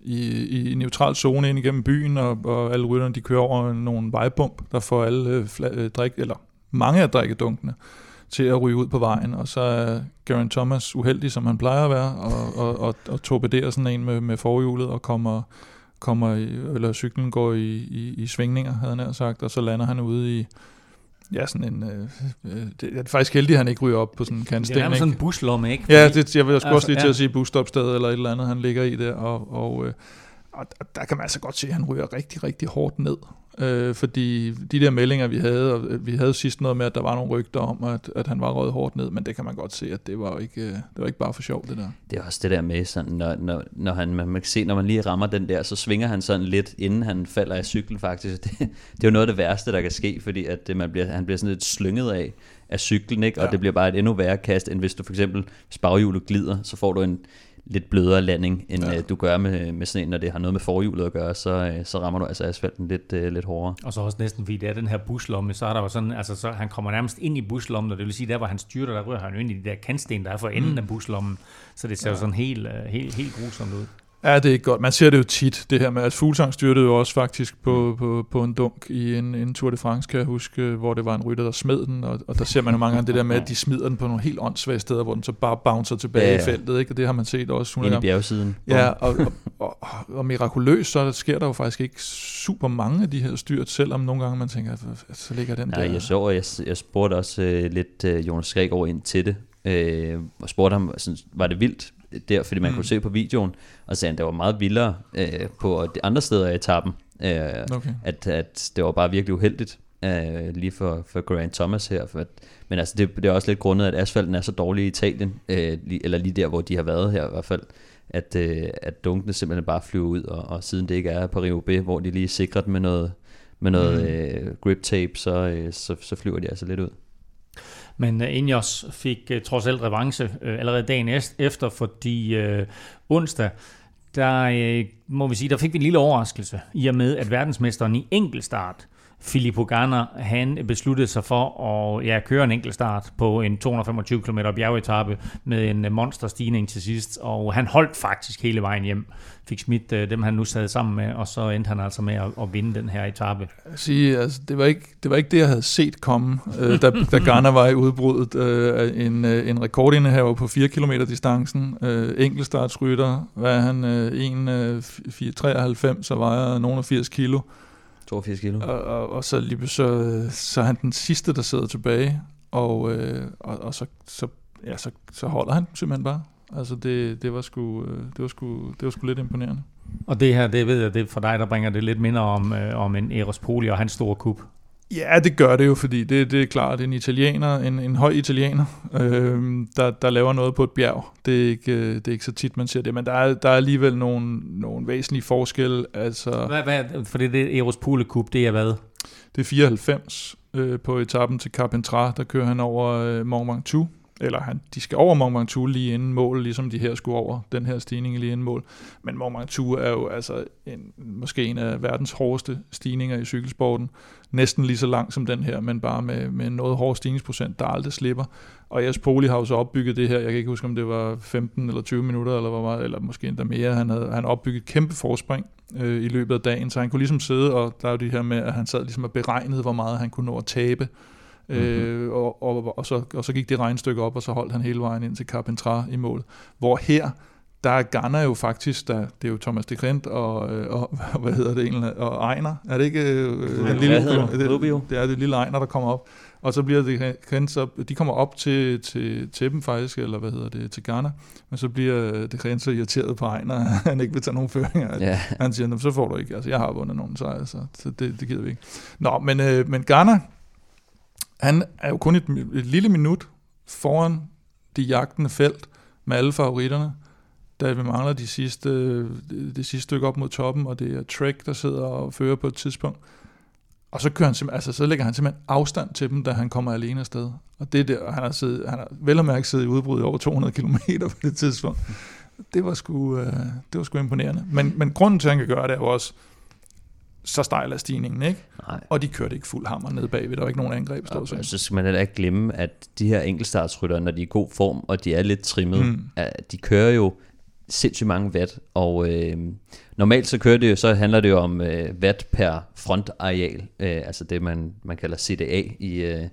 i, i neutral zone ind igennem byen, og, og alle rytterne de kører over nogle vejbump, der får alle øh, fla, øh, drik, eller mange af drikkedunkene til at ryge ud på vejen, og så er Garen Thomas uheldig, som han plejer at være, og, og, og, og torpederer sådan en med, med forhjulet og kommer, kommer i, eller cyklen går i, i, i svingninger, havde han sagt, og så lander han ude i, ja, sådan en, øh, øh det er faktisk heldigt, at han ikke ryger op på sådan en kantsten. Det er sådan en buslomme, ikke? Fordi, ja, det, jeg vil også altså, lige til ja. at sige busstopsted eller et eller andet, han ligger i der, og, og, øh, og der kan man altså godt se, at han ryger rigtig, rigtig hårdt ned øh, fordi de der meldinger, vi havde, og vi havde sidst noget med, at der var nogle rygter om, at, at han var røget hårdt ned, men det kan man godt se, at det var ikke, øh, det var ikke bare for sjov, det der. Det er også det der med, sådan, når, når, når han, man kan se, når man lige rammer den der, så svinger han sådan lidt, inden han falder af cyklen faktisk. Det, det er jo noget af det værste, der kan ske, fordi at man bliver, han bliver sådan lidt slynget af, af cyklen, ikke? og ja. det bliver bare et endnu værre kast, end hvis du for eksempel, hvis baghjulet glider, så får du en, lidt blødere landing, end ja. øh, du gør med, med sådan en, når det har noget med forhjulet at gøre, så, øh, så rammer du altså asfalten lidt, øh, lidt hårdere. Og så også næsten, fordi det er den her buslomme, så er der jo sådan, altså så han kommer nærmest ind i buslommen, og det vil sige, der hvor han styrter, der rører han jo ind i de der kantsten, der er for enden mm. af buslommen, så det ser ja. jo sådan helt, øh, helt, helt grusomt ud. Ja, det er ikke godt. Man ser det jo tit, det her med, at Fuglsang styrtede jo også faktisk på, på, på en dunk i en, en Tour de France, kan jeg huske, hvor det var en rytter, der smed den, og, og der ser man jo mange gange det der med, at de smider den på nogle helt åndssvage steder, hvor den så bare bouncer tilbage ja, ja. i feltet, ikke? og det har man set også. Ind i bjergsiden. Ja, og, og, og, og mirakuløst, så sker der jo faktisk ikke super mange af de her styrt, selvom nogle gange man tænker, at så ligger den Nej, der. jeg så, og jeg, jeg spurgte også uh, lidt uh, Jonas over ind til det, øh, og spurgte ham, sådan, var det vildt der, fordi man mm. kunne se på videoen, og sagde, at det var meget vildere øh, på de andre steder i etappen, øh, okay. at, at det var bare virkelig uheldigt øh, lige for, for Grant Thomas her, for at, men altså det, det er også lidt grundet, at asfalten er så dårlig i Italien, øh, lige, eller lige der, hvor de har været her i hvert fald, at, øh, at dunkene simpelthen bare flyver ud, og, og siden det ikke er på Rio B, hvor de lige sikrer den med noget, med noget mm. øh, grip tape, så, øh, så, så flyver de altså lidt ud. Men uh, Ineos fik øh, trods alt revanche øh, allerede dagen efter, fordi øh, onsdag, der øh, må vi sige, der fik vi en lille overraskelse, i og med at verdensmesteren i enkeltstart, Filippo Ganna, han besluttede sig for at ja, køre en enkelt start på en 225 km bjergetappe med en monsterstigning til sidst, og han holdt faktisk hele vejen hjem fik smidt øh, dem, han nu sad sammen med, og så endte han altså med at, at vinde den her etape. Sige, altså, det, var ikke, det var ikke det, jeg havde set komme, øh, da, da Garner var i udbruddet. Øh, en, øh, en rekordindehaver på 4 km distancen, øh, enkeltstartsrytter, hvad han, øh, 1, øh, 4, 93, så vejer nogen af 80 kilo. 82 kilo. Og, og, og så lige så, så er han den sidste, der sidder tilbage, og, øh, og, og så, så, ja, så, så holder han simpelthen bare. Altså det, det, var sgu, øh, det, var sgu, det var sgu lidt imponerende. Og det her, det ved jeg, det er for dig, der bringer det lidt mindre om, øh, om en Eros Poli og hans store kup. Ja, det gør det jo, fordi det, det er klart, det er en italiener, en, en høj italiener, øh, der, der laver noget på et bjerg. Det er, ikke, øh, det er ikke så tit, man ser det, men der er, der er alligevel nogle, nogle væsentlige forskelle. Altså, hvad, hvad, for det, det Eros Pole Cup, det er hvad? Det er 94 øh, på etappen til Carpentras, der kører han over øh, Mont Ventoux, eller han, de skal over Mont Ventoux lige inden mål, ligesom de her skulle over den her stigning lige inden mål. Men Mont Ventoux er jo altså en, måske en af verdens hårdeste stigninger i cykelsporten. Næsten lige så lang som den her, men bare med, med noget hård stigningsprocent, der aldrig slipper. Og Jes Poli har jo så opbygget det her, jeg kan ikke huske, om det var 15 eller 20 minutter, eller, hvor meget, eller måske endda mere. Han havde han opbygget et kæmpe forspring øh, i løbet af dagen, så han kunne ligesom sidde, og der er jo det her med, at han sad ligesom og beregnede, hvor meget han kunne nå at tabe Øh, og, og, og, så, og så gik det regnstykke op, og så holdt han hele vejen ind til Carpentras i mål. Hvor her, der er Garner jo faktisk, der, det er jo Thomas de Krent og, øh, og, og hvad hedder det egentlig, og Ejner, er det ikke øh, den lille, det, det, det, er det lille Ejner, der kommer op, og så bliver det Krent, så de kommer op til, til, til dem faktisk, eller hvad hedder det, til Garner, men så bliver det Krent så irriteret på Ejner, han ikke vil tage nogen føringer. Yeah. Han siger, så får du ikke, altså jeg har vundet nogen sejre, så, så det, det gider vi ikke. Nå, men, øh, men Garner, han er jo kun et, et lille minut foran de jagtende felt med alle favoritterne, da vi mangler de sidste, det, det sidste stykke op mod toppen, og det er Trek, der sidder og fører på et tidspunkt. Og så, kører han altså, så lægger han simpelthen afstand til dem, da han kommer alene afsted. Og det der, han har, siddet, han har vel og mærke siddet i udbrud i over 200 km på det tidspunkt. Det var sgu, øh, det var sgu imponerende. Men, men grunden til, at han kan gøre det, er jo også, så stejl er stigningen, ikke? Nej. Og de kørte ikke fuld hammer ned bagved, der var ikke nogen angreb, stod ja, Så skal man heller ikke glemme, at de her enkeltstartsrytter, når de er i god form, og de er lidt trimmet, mm. at de kører jo sindssygt mange watt, og øh, normalt så kører det jo, så handler det jo om øh, watt per frontareal, øh, altså det man, man kalder CDA i, øh,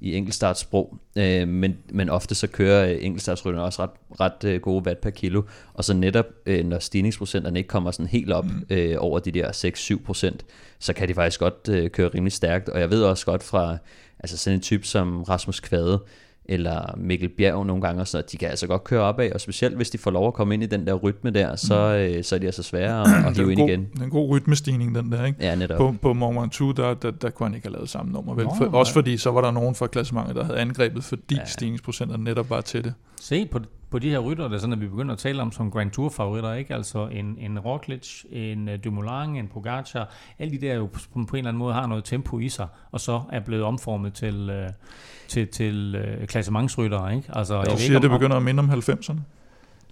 i enkeltstartsprog, øh, men, men ofte så kører øh, enkeltstartsrytterne også ret, ret øh, gode watt per kilo, og så netop, øh, når stigningsprocenterne ikke kommer sådan helt op mm. øh, over de der 6-7 procent, så kan de faktisk godt øh, køre rimelig stærkt, og jeg ved også godt fra altså sådan en type som Rasmus Kvade, eller Mikkel Bjerg nogle gange, så de kan altså godt køre opad, og specielt hvis de får lov at komme ind i den der rytme der, så, mm. øh, så er de altså svære at, at hive ind god, igen. Det er en god rytmestigning, den der, ikke? Ja, netop. På, på Moment 2, der, der, der kunne han ikke have lavet samme nummer, vel? Nå, For, også fordi, så var der nogen fra klassementet, der havde angrebet, fordi ja. stigningsprocenterne netop var til det. Se på, på de her rytter, det er sådan, at vi begynder at tale om som Grand Tour favoritter, ikke? Altså en, en Roglic, en uh, Dumoulin, en Pogacar, alle de der jo på, på en eller anden måde har noget tempo i sig, og så er blevet omformet til, uh, til, til uh, klassementsryttere, ikke? Altså, jeg, jeg siger, ikke, det begynder at minde om 90'erne.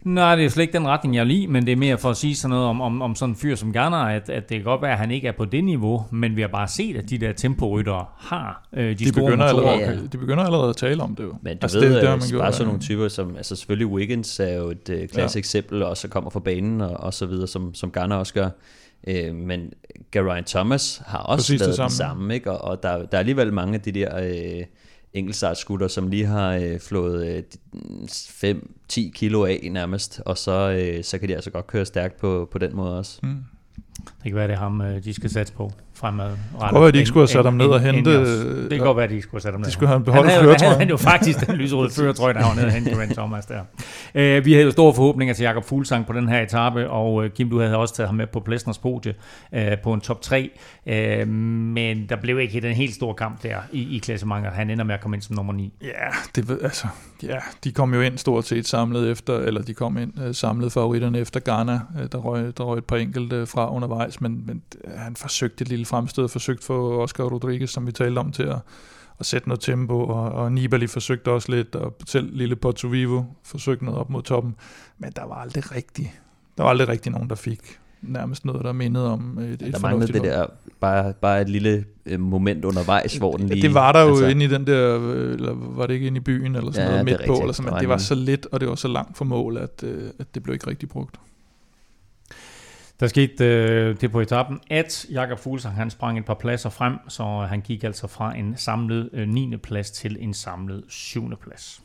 Nej, det er slet ikke den retning, jeg lige, men det er mere for at sige sådan noget om, om, om sådan en fyr som Garner, at, at det kan godt være, at han ikke er på det niveau, men vi har bare set, at de der temporyttere har øh, de, de store begynder motorer. allerede, ja, ja. De begynder allerede at tale om det jo. Men du altså, ved, det, det, man bare gjort, sådan nogle typer som, altså selvfølgelig Wiggins er jo et øh, klassisk ja. eksempel, og så kommer fra banen og, og så videre, som, som Garner også gør. Øh, men Geraint Thomas har også Præcis lavet det samme, samme ikke? og, og der, der er alligevel mange af de der... Øh, enkeltstartskutter, som lige har øh, flået øh, 5-10 kilo af nærmest, og så, øh, så kan de altså godt køre stærkt på, på den måde også. Mm. Det kan være, det er ham, øh, de skal satse på fremad. Det godt være, de ikke skulle have sat ham ned og hente... Det kan godt være, de ikke skulle have sat ham ned. De skulle have beholdt han havde, jo faktisk den lyserøde føretrøje, der var nede og hente Grant Thomas der. Uh, vi havde jo store forhåbninger til Jakob Fuglsang på den her etape, og uh, Kim, du havde også taget ham med på Plesners podie uh, på en top 3, uh, men der blev ikke den helt store kamp der i, i klassementet. Han ender med at komme ind som nummer 9. Ja, det, altså, ja, de kom jo ind stort set samlet efter, eller de kom ind uh, samlet favoritterne efter Ghana. Uh, der, røg, der røg et par enkelte fra undervejs, men, men han forsøgte et lille fremstød, forsøgte for Oscar Rodriguez, som vi talte om, til at, at sætte noget tempo, og, og Nibali forsøgte også lidt, og selv lille Porto Vivo forsøgte noget op mod toppen, men der var aldrig rigtig, der var aldrig rigtig nogen, der fik nærmest noget, der mindede om et, et Der manglede det der, bare, bare et lille øh, moment undervejs, hvor den lige... Det var der jo altså, inde i den der, øh, eller var det ikke inde i byen, eller sådan ja, noget midt på, eller sådan, men det var så lidt, og det var så langt fra mål, at, øh, at det blev ikke rigtig brugt. Der skete øh, det på etappen, at Jakob Fuglsang han sprang et par pladser frem, så han gik altså fra en samlet øh, 9. plads til en samlet 7. plads.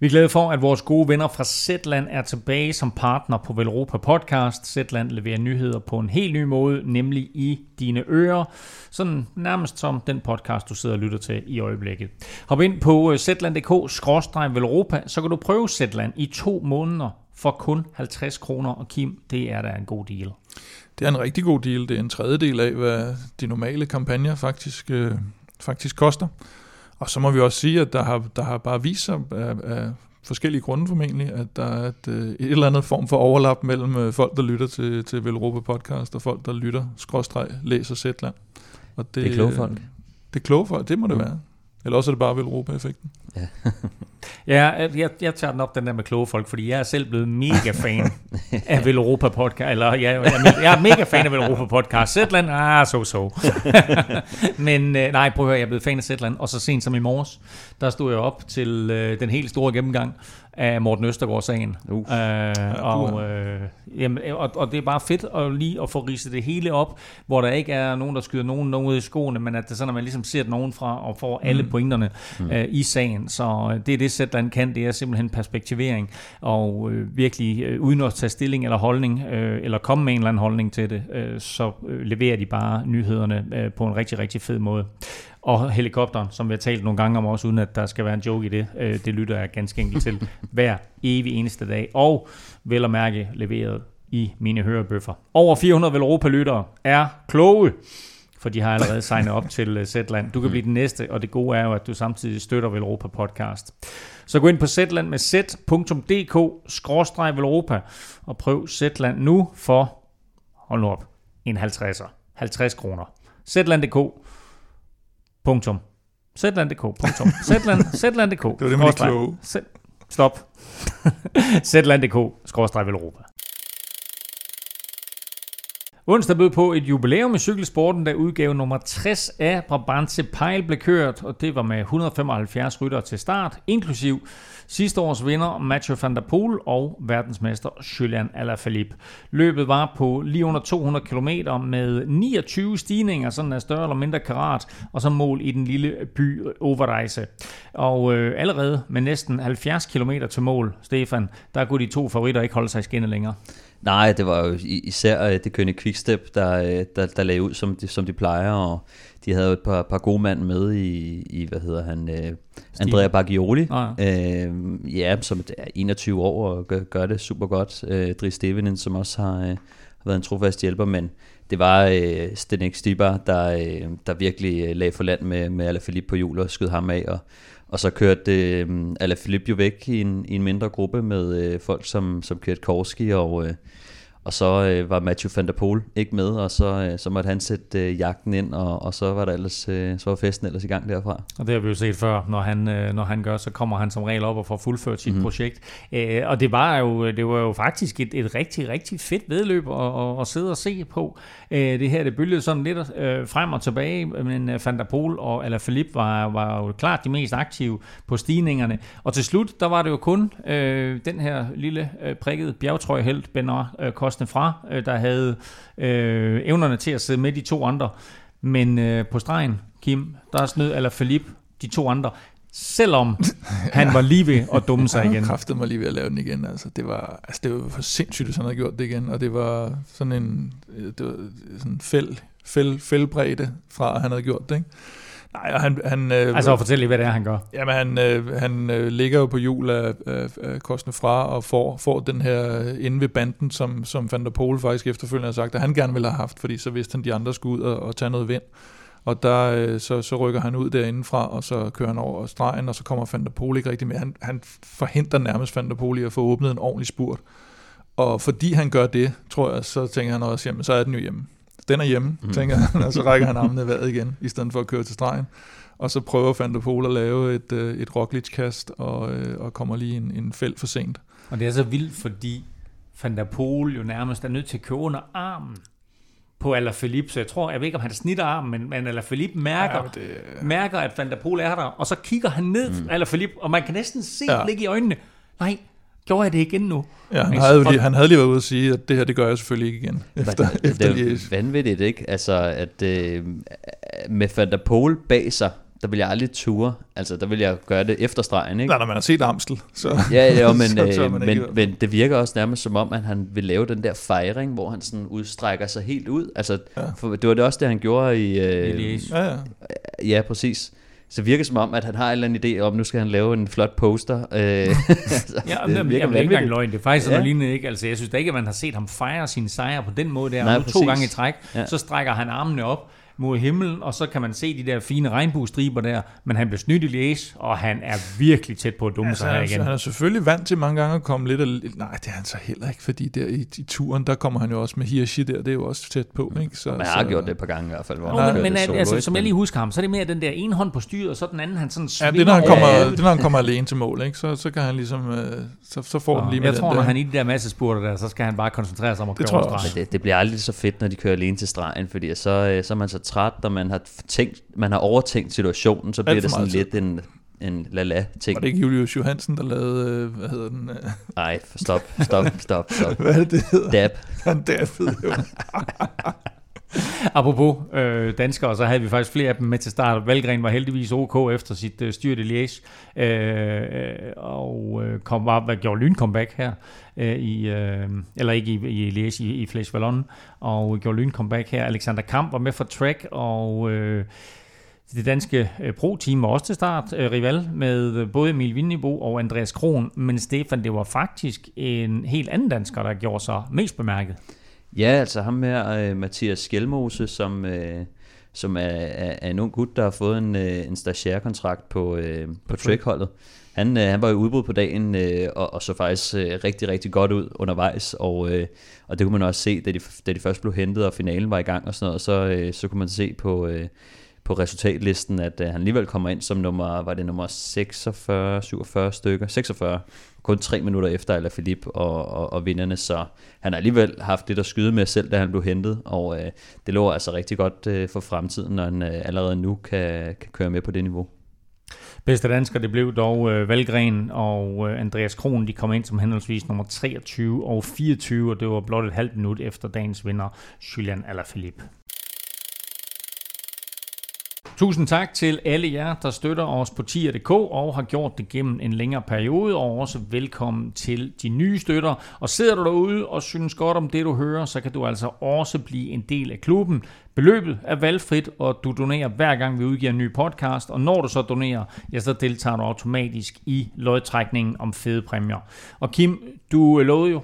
Vi er glade for, at vores gode venner fra Zetland er tilbage som partner på Velropa Podcast. Zetland leverer nyheder på en helt ny måde, nemlig i dine ører. Sådan nærmest som den podcast, du sidder og lytter til i øjeblikket. Hop ind på øh, zetland.dk-velropa, så kan du prøve Zetland i to måneder for kun 50 kroner. Og Kim, det er da en god deal. Det er en rigtig god deal. Det er en tredjedel af, hvad de normale kampagner faktisk, øh, faktisk koster. Og så må vi også sige, at der har, der har bare vist sig af, af forskellige grunde formentlig, at der er et, øh, et eller andet form for overlap mellem øh, folk, der lytter til, til Velropa podcast, og folk, der lytter, skråstreg, læser Zetland. Og det, det er kloge folk. Det er kloge folk, det må det mm. være. Eller også er det bare Velropa-effekten. Ja. ja, jeg, jeg tager den op, den der med kloge folk, fordi jeg er selv blevet mega fan af Velropa podcast, eller jeg, jeg, jeg er mega fan af Velropa podcast. Zetland, ah, so so. Men øh, nej, prøv at høre, jeg er blevet fan af Zetland, og så sent som i morges, der stod jeg op til øh, den helt store gennemgang af Morten Østergaard-sagen. Uh. Uh, og, øh, jamen, og, og det er bare fedt at lige at få ridset det hele op, hvor der ikke er nogen, der skyder nogen noget i skoene, men at det sådan, at man ligesom ser nogen fra og får mm. alle pointerne mm. uh, i sagen. Så øh, det er det Zetland kan, det er simpelthen perspektivering, og øh, virkelig øh, uden at tage stilling eller holdning, øh, eller komme med en eller anden holdning til det, øh, så øh, leverer de bare nyhederne øh, på en rigtig, rigtig fed måde. Og helikopteren, som vi har talt nogle gange om også, uden at der skal være en joke i det, øh, det lytter jeg ganske enkelt til hver evig eneste dag. Og vel at mærke leveret i mine hørebøffer. Over 400 Velropa-lyttere er kloge, for de har allerede signet op til uh, Zetland. Du kan blive den næste, og det gode er jo, at du samtidig støtter Velropa podcast. Så gå ind på Zetland med z.dk-velropa og prøv Zetland nu for, hold nu op, en 50'er. 50 kroner. Zetland.dk Punktum. Zetland.dk. Punktum. Zetland, Zetland.dk. Det var det de kloge. Stop. Zetland.dk. Skråstreg Europa. Onsdag bød på et jubilæum i cykelsporten, da udgave nummer 60 af Brabantse Pejl blev kørt, og det var med 175 rytter til start, inklusiv sidste års vinder Mathieu van der Poel og verdensmester Julian Alaphilippe. Løbet var på lige under 200 km med 29 stigninger, sådan af større eller mindre karat, og så mål i den lille by Overreise. Og øh, allerede med næsten 70 km til mål, Stefan, der kunne de to favoritter ikke holde sig i skinnet længere. Nej, det var jo især øh, det kønne Quickstep, der, øh, der, der lagde ud, som de, som de plejer, og de havde jo et par, par gode mand med i, i hvad hedder han, uh, Andrea Baggioli, ah, ja. Uh, ja, som er 21 år og gør, gør det super godt. Uh, Dries Stevenen, som også har, uh, har været en trofast hjælper, men det var uh, Stenek Stibar, der, uh, der virkelig uh, lagde for land med, med Alaphilippe på hjul og skød ham af, og, og så kørte uh, Alaphilippe jo væk i en, i en mindre gruppe med uh, folk som, som kørte Korski og... Uh, og så øh, var Matthew van der Poel ikke med, og så, øh, så måtte han sætte øh, jagten ind, og, og så var der ellers, øh, så var festen ellers i gang derfra. Og det har vi jo set før, når han, øh, når han gør, så kommer han som regel op og får fuldført sit mm-hmm. projekt. Øh, og det var jo, det var jo faktisk et, et rigtig, rigtig fedt vedløb at, at, at sidde og se på. Øh, det her, det bølgede sådan lidt øh, frem og tilbage, men øh, Van der Poel og Alaphilippe var, var jo klart de mest aktive på stigningerne. Og til slut, der var det jo kun øh, den her lille øh, prikket bjergtrøjehelt, Benoit øh, Kosten fra, øh, der havde øh, evnerne til at sidde med de to andre. Men øh, på stregen, Kim, der snød Alaphilippe de to andre selvom han var lige ved at dumme sig igen. Han mig lige ved at lave den igen. Altså, det, var, altså, det var for sindssygt, at han havde gjort det igen, og det var sådan en det var sådan fæld, fæld, fældbredde fra, at han havde gjort det. Ikke? Nej, han... han øh, altså fortæl lige, hvad det er, han gør. Jamen, han, øh, han øh, ligger jo på hjul af, af, af Kostne fra og får, får den her inde ved banden, som, som Van der Pol faktisk efterfølgende har sagt, at han gerne ville have haft, fordi så vidste han, de andre skulle ud og, og tage noget vind. Og der, øh, så, så rykker han ud derindefra, og så kører han over stregen, og så kommer Van der Pol ikke rigtig med. Han, han forhindrer nærmest Van der Pol i at få åbnet en ordentlig spurt. Og fordi han gør det, tror jeg, så tænker han også, jamen så er den jo hjemme. Den er hjemme, mm. tænker han, og så rækker han armene vejret igen, i stedet for at køre til stregen. Og så prøver Van der Pol at lave et, øh, et Roglic-kast, og, øh, og kommer lige en, en felt for sent. Og det er så vildt, fordi Van der Pol jo nærmest er nødt til at køre under armen på Alaphilippe, så jeg tror, jeg ved ikke, om han snitter armen, men, men Alaphilippe mærker, ja, det... mærker, at Van der Pol er der, og så kigger han ned mm. Alaphilippe, og man kan næsten se ja. ligge i øjnene. Nej, gjorde jeg det igen nu? Ja, han havde, lige, han havde lige været ude at sige, at det her, det gør jeg selvfølgelig ikke igen. Efter, det, efter det er vanvittigt, ikke? Altså, at øh, med Van der Pol bag sig, der vil jeg aldrig ture. Altså, der vil jeg gøre det efter stregen, ikke? Nej, når man har set Amstel, så... Ja, ja men, så, så øh, men, men det virker også nærmest som om, at han vil lave den der fejring, hvor han sådan udstrækker sig helt ud. Altså, ja. for, det var det også det, han gjorde i... Øh, ja, ja. Ja, præcis. Så det virker som om, at han har en eller anden idé om, nu skal han lave en flot poster. Øh, altså, ja, det, det virker jamen, ikke engang løgn. Det er faktisk sådan ja. lignende, ikke? Altså, jeg synes da ikke, at man har set ham fejre sine sejre på den måde der. Nej, to gange i træk, ja. så strækker han armene op mod himlen, og så kan man se de der fine regnbuestriber der, men han blev snydt i læs, og han er virkelig tæt på at dumme altså, sig her igen. Han er selvfølgelig vant til mange gange at komme lidt af, nej, det er han så heller ikke, fordi der i, i turen, der kommer han jo også med Hirschi der, det er jo også tæt på, ikke? Så, men jeg har så, gjort det et par gange i hvert fald. Hvor Nå, men, men det altså, som jeg lige husker ham, så er det mere den der ene hånd på styret, og så den anden, han sådan svinger Ja, det når han kommer, ja, det, når han kommer alene til mål, ikke? Så, så kan han ligesom, øh, så, så får han lige med Jeg tror, når der. han i de der masse spurter der, så skal han bare koncentrere sig om at det køre det, det bliver aldrig så fedt, når de kører alene til stregen, fordi så, øh, så er man så træt, når man har tænkt, man har overtænkt situationen, så bliver det sådan lidt en, en la-la-ting. Var det ikke Julius Johansen, der lavede, øh, hvad hedder den? Øh? Nej, stop, stop, stop, stop. hvad er det, det hedder? Dab. Han dabbede jo. Apropos øh, danskere, så havde vi faktisk flere af dem med til start. Valgren var heldigvis OK efter sit øh, styrt i Liège, øh, og øh, kom, var, gjorde lyn comeback her, øh, i, øh, eller ikke i, i Liège, i, i Flesh Vallon, og gjorde lyn comeback her. Alexander Kamp var med for track, og... Øh, det danske øh, pro-team var også til start øh, rival med øh, både Emil Vindebo og Andreas Kron, men Stefan, det var faktisk en helt anden dansker, der gjorde sig mest bemærket. Ja, altså ham her, Mathias Skjelmose, som, uh, som er, er, er en ung gut, der har fået en, en stagiaire-kontrakt på, uh, på trackholdet. Han, øh, han var i udbud på dagen, øh, og, og så faktisk øh, rigtig, rigtig godt ud undervejs, og, øh, og det kunne man også se, da de, da de først blev hentet, og finalen var i gang og sådan noget, så, øh, så kunne man se på, øh, på resultatlisten, at øh, han alligevel kommer ind som nummer, var det nummer 46, 47 stykker, 46, kun tre minutter efter eller Philip og, og, og vinderne, så han har alligevel haft lidt at skyde med selv, da han blev hentet, og øh, det lå altså rigtig godt øh, for fremtiden, når han øh, allerede nu kan, kan køre med på det niveau. Bedste dansker, det blev dog øh, Valgren og øh, Andreas Kron, de kom ind som henholdsvis nummer 23 og 24, og det var blot et halvt minut efter dagens vinder, Julian Alaphilippe. Tusind tak til alle jer, der støtter os på tier.dk og har gjort det gennem en længere periode, og også velkommen til de nye støtter. Og sidder du derude og synes godt om det, du hører, så kan du altså også blive en del af klubben. Beløbet er valgfrit, og du donerer hver gang vi udgiver en ny podcast, og når du så donerer, ja, så deltager du automatisk i lodtrækningen om fede præmier. Og Kim, du lovede jo,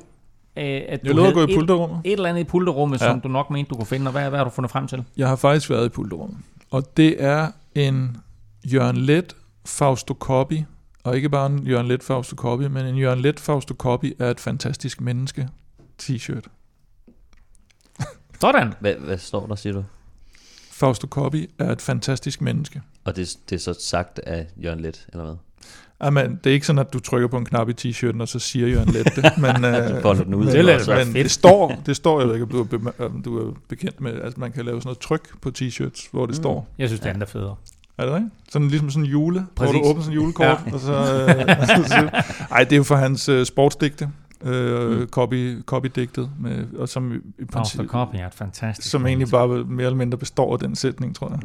øh, at du Jeg lovede at gå havde i et, et eller andet i pulterummet. Ja. som du nok mente, du kunne finde, og hvad, hvad har du fundet frem til? Jeg har faktisk været i pulterummet. Og det er en Jørgen Let Fausto Coppi, og ikke bare en Jørgen Let Fausto Coppi, men en Jørgen Let Fausto Coppi er et fantastisk menneske t-shirt. Sådan. Hvad, hvad står der, siger du? Fausto Coppi er et fantastisk menneske. Og det, det er så sagt af Jørgen Let, eller hvad? Amen, det er ikke sådan, at du trykker på en knap i t-shirten, og så siger Jørgen Let det. Men, øh, folder den ud. Men, Det men, det, står, det står, jeg ved ikke, om du er, bem- om du er bekendt med, at man kan lave sådan noget tryk på t-shirts, hvor det mm. står. Jeg synes, det er endda federe. Er det rigtigt? Sådan ligesom sådan en jule, Præcis. hvor du åbner sådan en julekort, ja. og så... Øh, så ej, det er jo for hans øh, sportsdigte, øh, mm. copy, copy-digtet, med, og som i, princippet, Coppi er et fantastisk som egentlig bare mere eller mindre består af den sætning, tror jeg.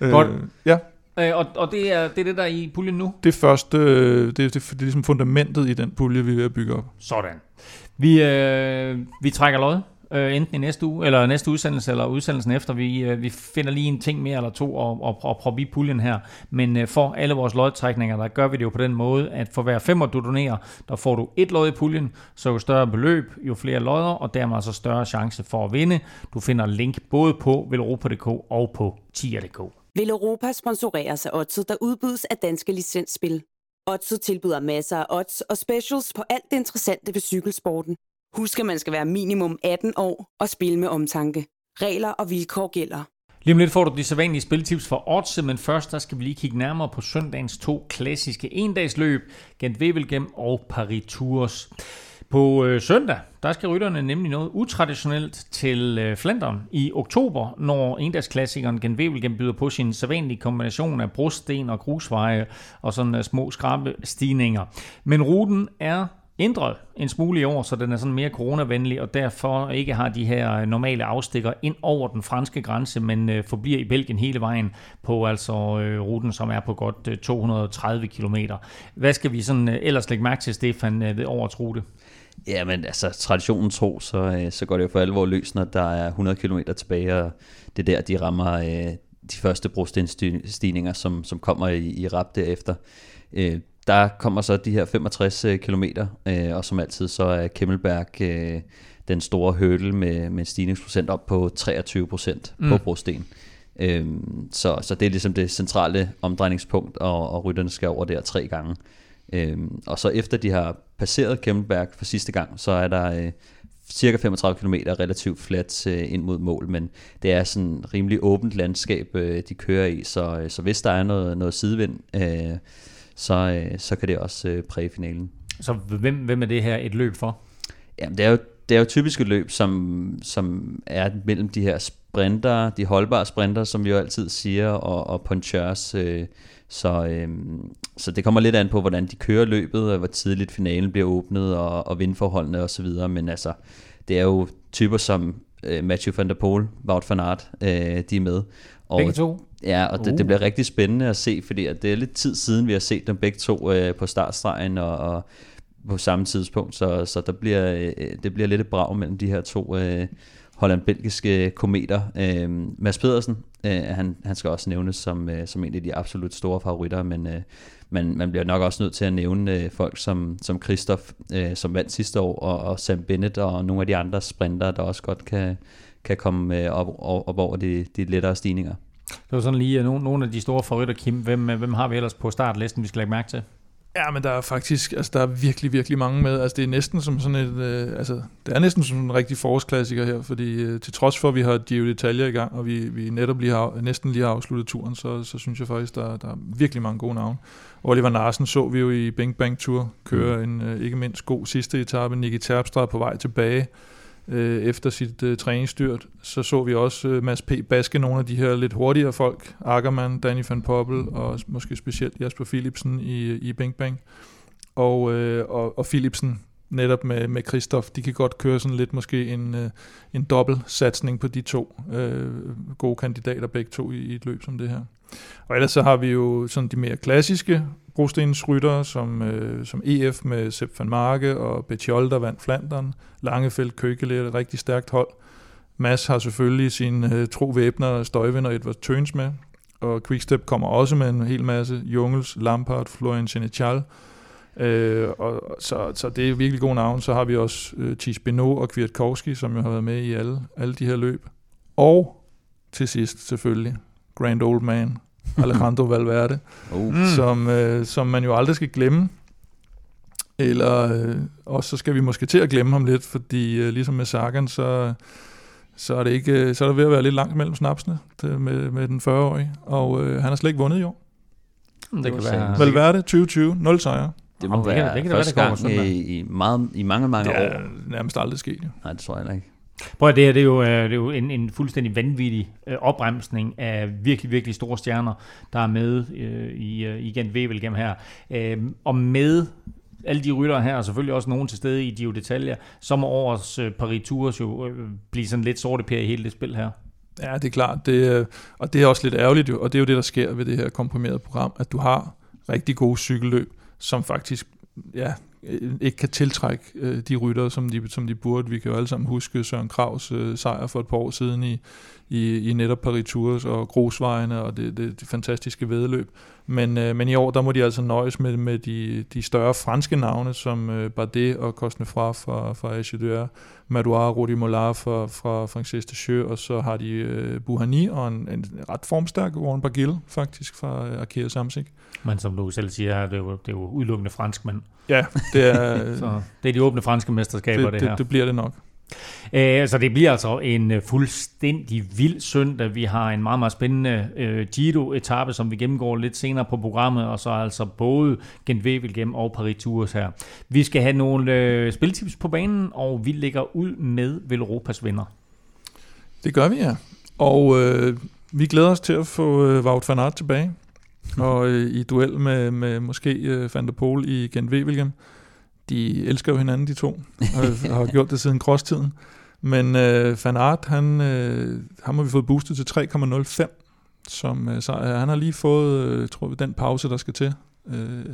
Godt. Øh, ja, Øh, og, og det, er, det er det, der er i puljen nu? det første, øh, det, det, det er ligesom fundamentet i den pulje, vi er ved at bygge op. Sådan. Vi, øh, vi trækker lod, øh, enten i næste uge, eller næste udsendelse, eller udsendelsen efter. Vi, øh, vi finder lige en ting mere eller to og, og, og proppe i puljen her. Men øh, for alle vores lodtrækninger, der gør vi det jo på den måde, at for hver femmer du donerer, der får du et lod i puljen, så jo større beløb, jo flere lodder, og dermed altså større chance for at vinde. Du finder link både på velropa.dk og på tier.dk. Vil Europa sponsoreres af Odset, der udbydes af danske licensspil. Odset tilbyder masser af odds og specials på alt det interessante ved cykelsporten. Husk, at man skal være minimum 18 år og spille med omtanke. Regler og vilkår gælder. Lige om lidt får du de sædvanlige spiltips for Otse, men først der skal vi lige kigge nærmere på søndagens to klassiske endagsløb, Gent Wevelgem og Paris Tours. På øh, søndag, der skal rytterne nemlig noget utraditionelt til øh, Flandern i oktober, når endagsklassikeren Gent Wevelgem byder på sin sædvanlige kombination af brosten og grusveje og sådan øh, små skrabe stigninger. Men ruten er ændret en smule i år, så den er sådan mere coronavenlig, og derfor ikke har de her øh, normale afstikker ind over den franske grænse, men øh, forbliver i Belgien hele vejen på altså øh, ruten, som er på godt øh, 230 km. Hvad skal vi sådan øh, ellers lægge mærke til, Stefan, øh, ved årets rute? Ja, men altså traditionen tro, så, øh, så går det jo for alvor løs, når der er 100 km tilbage, og det er der, de rammer øh, de første brostenstigninger, som, som kommer i, i rap derefter. Øh, der kommer så de her 65 km, øh, og som altid så er Kemmelberg øh, den store hurdle med, med en stigningsprocent op på 23 procent mm. på brosten. Øhm, så, så det er ligesom det centrale omdrejningspunkt, og, og rytterne skal over der tre gange. Øhm, og så efter de har passeret Kemmelberg for sidste gang, så er der øh, cirka 35 km relativt fladt øh, ind mod mål, men det er sådan rimelig åbent landskab, øh, de kører i, så, øh, så hvis der er noget, noget sidevind, øh, så, øh, så kan det også øh, præge finalen. Så hvem, hvem er det her et løb for? Jamen, det er jo, det er jo typisk et løb, som, som er mellem de her sprinter, de holdbare sprinter, som vi jo altid siger, og, og punchers. Øh, så, øh, så det kommer lidt an på, hvordan de kører løbet, og hvor tidligt finalen bliver åbnet, og, og vindforholdene osv. Men altså, det er jo typer som øh, Matthew van der Poel, Wout van Aert, øh, de er med. Og, Begge to? Ja, og det, Uh. det bliver rigtig spændende at se, fordi at det er lidt tid siden, vi har set dem begge to øh, på startstregen, og, og på samme tidspunkt, så, så der bliver, øh, det bliver lidt et brag mellem de her to øh, holland-belgiske kometer. Øh, Mads Pedersen, øh, han, han skal også nævnes som, øh, som en af de absolut store favoritter, men øh, man, man bliver nok også nødt til at nævne øh, folk som, som Christoph, øh, som vandt sidste år, og, og Sam Bennett, og nogle af de andre sprinter, der også godt kan, kan komme øh, op, op, op over de, de lettere stigninger. Det var sådan lige øh, nogle, nogle af de store favoritter, Kim. Hvem, øh, hvem har vi ellers på startlisten, vi skal lægge mærke til? Ja, men der er faktisk, altså der er virkelig, virkelig mange med. Altså det er næsten som sådan et, øh, altså det er næsten som en rigtig forårsklassiker her, fordi øh, til trods for, at vi har Giro d'Italia i gang, og vi, vi netop lige har, næsten lige har afsluttet turen, så, så synes jeg faktisk, der, der er virkelig mange gode navne. Oliver Narsen så vi jo i Bing Bang Tour køre mm. en øh, ikke mindst god sidste etape. Nicky Terpstra på vej tilbage øh, efter sit øh, træningsstyrt. Så så vi også øh, Mads P. baske nogle af de her lidt hurtigere folk. Ackermann, Danny van Poppel og måske specielt Jasper Philipsen i, i Bing Bang. Og, øh, og, og Philipsen netop med, med Christoph, de kan godt køre sådan lidt måske en, øh, en dobbelt satsning på de to øh, gode kandidater, begge to i, i et løb som det her. Og ellers så har vi jo sådan de mere klassiske brostenens ryttere, som, øh, som EF med Sepp van Marke og Betjol, der vandt Flandern. Langefeldt, Køkele er et rigtig stærkt hold. Mass har selvfølgelig sin øh, tro væbner, Støjvind og Edvard Tøns med. Og Quickstep kommer også med en hel masse. Jungels, Lampard, Florian Senechal. Øh, og, så, så det er virkelig god navn. Så har vi også øh, Tis Beno og Kwiatkowski, som jo har været med i alle, alle de her løb. Og til sidst selvfølgelig Grand Old Man, Alejandro Valverde, uh. som, øh, som man jo aldrig skal glemme. Eller øh, også så skal vi måske til at glemme ham lidt, fordi øh, ligesom med Sagan, så, så, er det ikke, øh, så er der ved at være lidt langt mellem snapsene det, med, med den 40-årige, og øh, han har slet ikke vundet i år. Det, det kan være... Valverde 2020, 0 sejre. Det må Jamen, være det kan, det kan første det gang i, i, meget, i mange, mange det er år. nærmest aldrig sket. Jo. Nej, det tror jeg ikke. Prøv at det her, det er jo, øh, det er jo en, en fuldstændig vanvittig opbremsning opremsning af virkelig, virkelig store stjerner, der er med øh, i, igen i gennem her. Øh, og med alle de ryttere her, og selvfølgelig også nogen til stede i Giro Detaljer, så må årets øh, Paris Tours jo øh, blive sådan lidt sorte per i hele det spil her. Ja, det er klart. Det, og det er også lidt ærgerligt jo, og det er jo det, der sker ved det her komprimerede program, at du har rigtig gode cykelløb, som faktisk ja, Øh, ikke kan tiltrække øh, de ryttere, som de, som de burde. Vi kan jo alle sammen huske Søren Kravs øh, sejr for et par år siden i, i, i netop Paris Tours og Grosvejene og det, det, det fantastiske vedløb. Men, øh, men i år, der må de altså nøjes med, med de, de større franske navne, som øh, Bardet og Cosnefra fra, fra Acheduer, Madouar, Rudi Mollard fra, fra Frances de Chaux, og så har de øh, Buhani og en, en ret formstærk Warren Barguil, faktisk, fra øh, Arkea Samsic. Men som du selv siger, det er jo, det er jo udelukkende fransk, men... Ja, det er... så det er de åbne franske mesterskaber, det, det, det her. Det bliver det nok. Øh, så det bliver altså en øh, fuldstændig vild søndag. Vi har en meget, meget spændende øh, Giro-etappe, som vi gennemgår lidt senere på programmet, og så altså både Gent Wevelgem og Paris Tours her. Vi skal have nogle øh, spiltips på banen, og vi lægger ud med Velropas vinder. Det gør vi, ja. Og øh, vi glæder os til at få øh, Wout van Aert tilbage, og øh, i duel med, med måske øh, Van der Pol i Gent Wevelgem de elsker jo hinanden, de to, og har gjort det siden crosstiden. Men øh, Van Aert, han, øh, ham har vi fået boostet til 3,05, som øh, så, øh, han har lige fået, øh, tror vi, den pause, der skal til. Øh,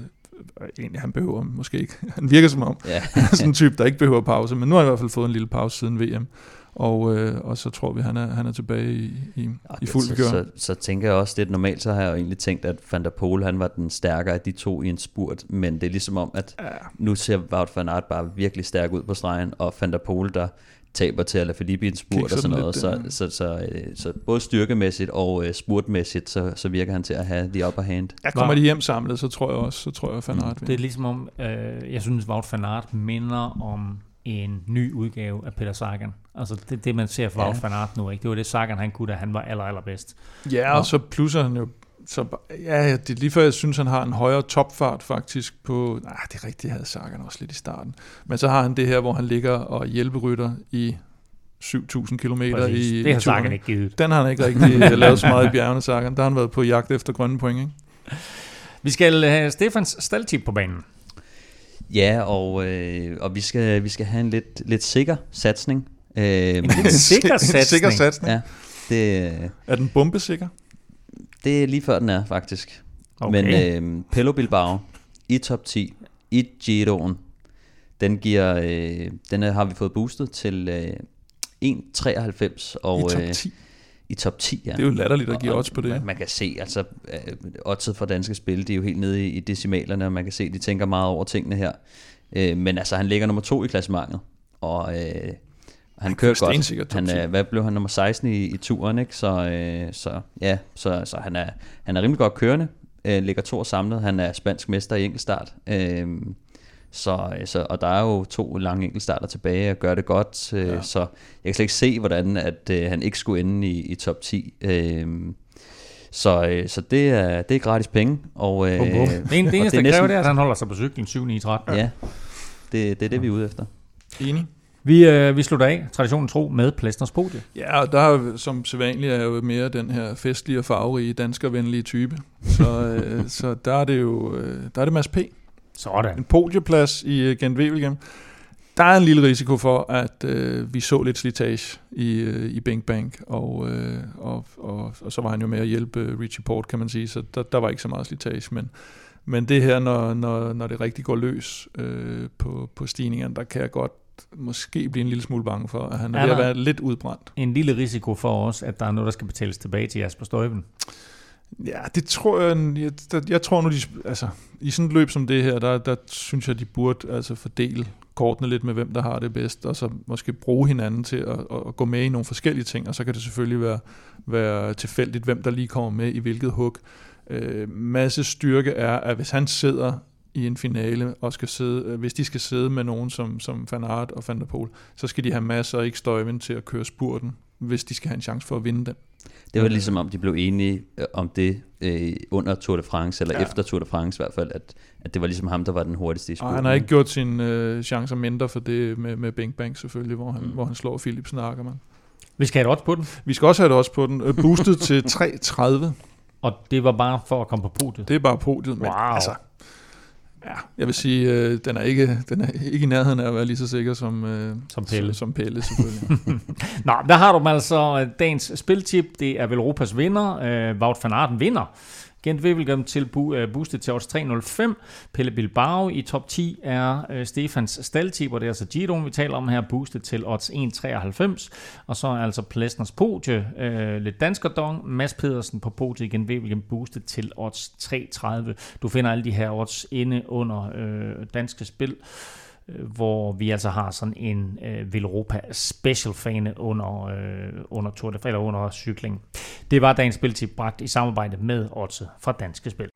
egentlig, han behøver måske ikke. Han virker som om, ja. han er sådan en type, der ikke behøver pause, men nu har han i hvert fald fået en lille pause siden VM. Og, øh, og så tror vi, han er, han er tilbage i, i, ja, i fuld så, så, så tænker jeg også, det er normalt, så har jeg jo egentlig tænkt, at Van der Pol, han var den stærkere af de to i en spurt, men det er ligesom om, at ja. nu ser Wout van Aert bare virkelig stærk ud på stregen, og Van der Pol, der taber til Alaphilippe i en spurt og sådan noget, lidt, så, så, så, så, øh, så både styrkemæssigt og uh, spurtmæssigt, så, så virker han til at have de upper hand. Ja, kommer de hjem samlet, så tror jeg også, så tror jeg Van Aert mm. Det er ligesom om, øh, jeg synes, Wout van Aert minder om en ny udgave af Peter Sagan. Altså det, det man ser fra ja. Van Aert nu, ikke? det var det Sagan han kunne, da han var aller, allerbedst. Ja, og, så plusser han jo så, ja, det er lige før jeg synes, han har en højere topfart faktisk på, nej, det er rigtigt, havde Sagan også lidt i starten. Men så har han det her, hvor han ligger og hjælperytter i 7.000 km i Det har Sagan ikke givet. Den har han ikke rigtig lavet så meget i bjergene, Sagan. Der har han været på jagt efter grønne point, ikke? Vi skal have Stefans staldtip på banen. Ja, og, øh, og vi, skal, vi skal have en lidt, lidt sikker satsning. Øh, en sikker satsning? sikker satsning? Ja. Det, er den bombesikker? Det er lige før den er, faktisk. Okay. Men øh, Pello Bilbao i top 10 i Giroen, den giver, øh, den har vi fået boostet til øh, 1,93. Og, I top 10? Øh, i top 10, ja. Det er jo latterligt at give odds på det. Man, man kan se, altså uh, oddset for danske spil, de er jo helt nede i, i decimalerne, og man kan se, de tænker meget over tingene her. Uh, men altså, han ligger nummer to i klassementet, og uh, han, kører godt. Han, uh, hvad blev han nummer 16 i, i turen, ikke? Så, uh, så ja, så, så han, er, han er rimelig godt kørende. øh, ligger to samlet. Han er spansk mester i enkeltstart. Øh, så, så, og der er jo to lange enkeltstarter tilbage og gør det godt, øh, ja. så jeg kan slet ikke se, hvordan at, øh, han ikke skulle ende i, i top 10. Øh, så, øh, så det, er, det er gratis penge. Og, øh, Bum, bum. Det, en, det eneste, det næsten, kræver, det er, at han holder sig på cyklen 7 9 13. Ja, det, det er det, vi er ude efter. Enig. Vi, øh, vi slutter af, traditionen tro, med Plæstners podie. Ja, og der er som sædvanligt er jo mere den her festlige og farverige, danskervenlige type. Så, øh, så der er det jo øh, der er det Mads P. Sådan. En podieplads i øh, Gent Wevelgem. Der er en lille risiko for, at øh, vi så lidt slitage i, øh, i Bing Bank, og, øh, og, og, og så var han jo med at hjælpe øh, Richie Port, kan man sige, så der, der var ikke så meget slitage, men, men det her, når, når, når det rigtig går løs øh, på, på stigningerne, der kan jeg godt måske blive en lille smule bange for, at han er, er ved at være lidt udbrændt. En lille risiko for os, at der er noget, der skal betales tilbage til Jasper Støjben. Ja, det tror jeg, jeg, jeg, tror nu, de, altså, i sådan et løb som det her, der, der synes jeg, de burde altså fordele kortene lidt med, hvem der har det bedst, og så måske bruge hinanden til at, at gå med i nogle forskellige ting, og så kan det selvfølgelig være, være tilfældigt, hvem der lige kommer med i hvilket hug. Øh, masse styrke er, at hvis han sidder i en finale, og skal sidde, øh, hvis de skal sidde med nogen som, som Van Aert og Van der Poel, så skal de have masser og ikke støjvind til at køre spurten, hvis de skal have en chance for at vinde den. Det var ligesom om de blev enige øh, om det øh, under Tour de France, eller ja. efter Tour de France i hvert fald, at, at det var ligesom ham, der var den hurtigste i spurten. Og han har ikke gjort sine øh, chancer mindre for det med, med Bing Bang selvfølgelig, hvor han, mm. hvor han slår Philipsen og Ackermann. Vi skal have et odds på den. Vi skal også have et odds på den. Øh, boostet til 3,30. Og det var bare for at komme på podiet? Det er bare podiet, men wow. altså, Ja, jeg vil sige, øh, den, er ikke, den er ikke i nærheden af at være lige så sikker som, øh, som Pelle. Som, som Pelle, selvfølgelig. Nå, der har du altså dagens spiltip. Det er vel Europas vinder. Øh, Wout van Aert vinder Gent Wevelgem til bu- øh, boostet til odds 305. Pelle Bilbao i top 10 er øh, Stefans staldtip, og det er altså Giroen, vi taler om her, boostet til odds 1,93. Og så er altså Plesners podie, øh, lidt danskerdong, Mads Pedersen på podiet igen, Wevelgem boostet til odds 3,30. Du finder alle de her odds inde under øh, danske spil Øh, hvor vi altså har sådan en øh, Villeuropa special fan under, øh, under, Tour de, eller under cykling. Det var dagens spiltip bragt i samarbejde med Otze fra Danske Spil.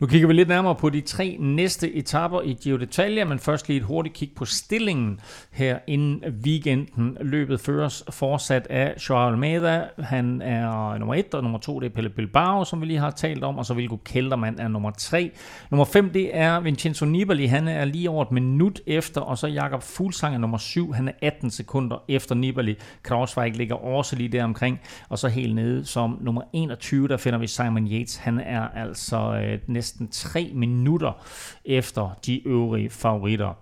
Nu kigger vi lidt nærmere på de tre næste etapper i Giro d'Italia, men først lige et hurtigt kig på stillingen her inden weekenden. Løbet føres fortsat af Joao Almeida. Han er nummer et, og nummer to det er Pelle Bilbao, som vi lige har talt om, og så Vilko Kelderman er nummer tre. Nummer fem det er Vincenzo Nibali, han er lige over et minut efter, og så Jakob Fuglsang er nummer syv, han er 18 sekunder efter Nibali. Krausweig ligger også lige der omkring, og så helt nede som nummer 21, der finder vi Simon Yates. Han er altså øh, næsten 3 minutter efter de øvrige favoritter.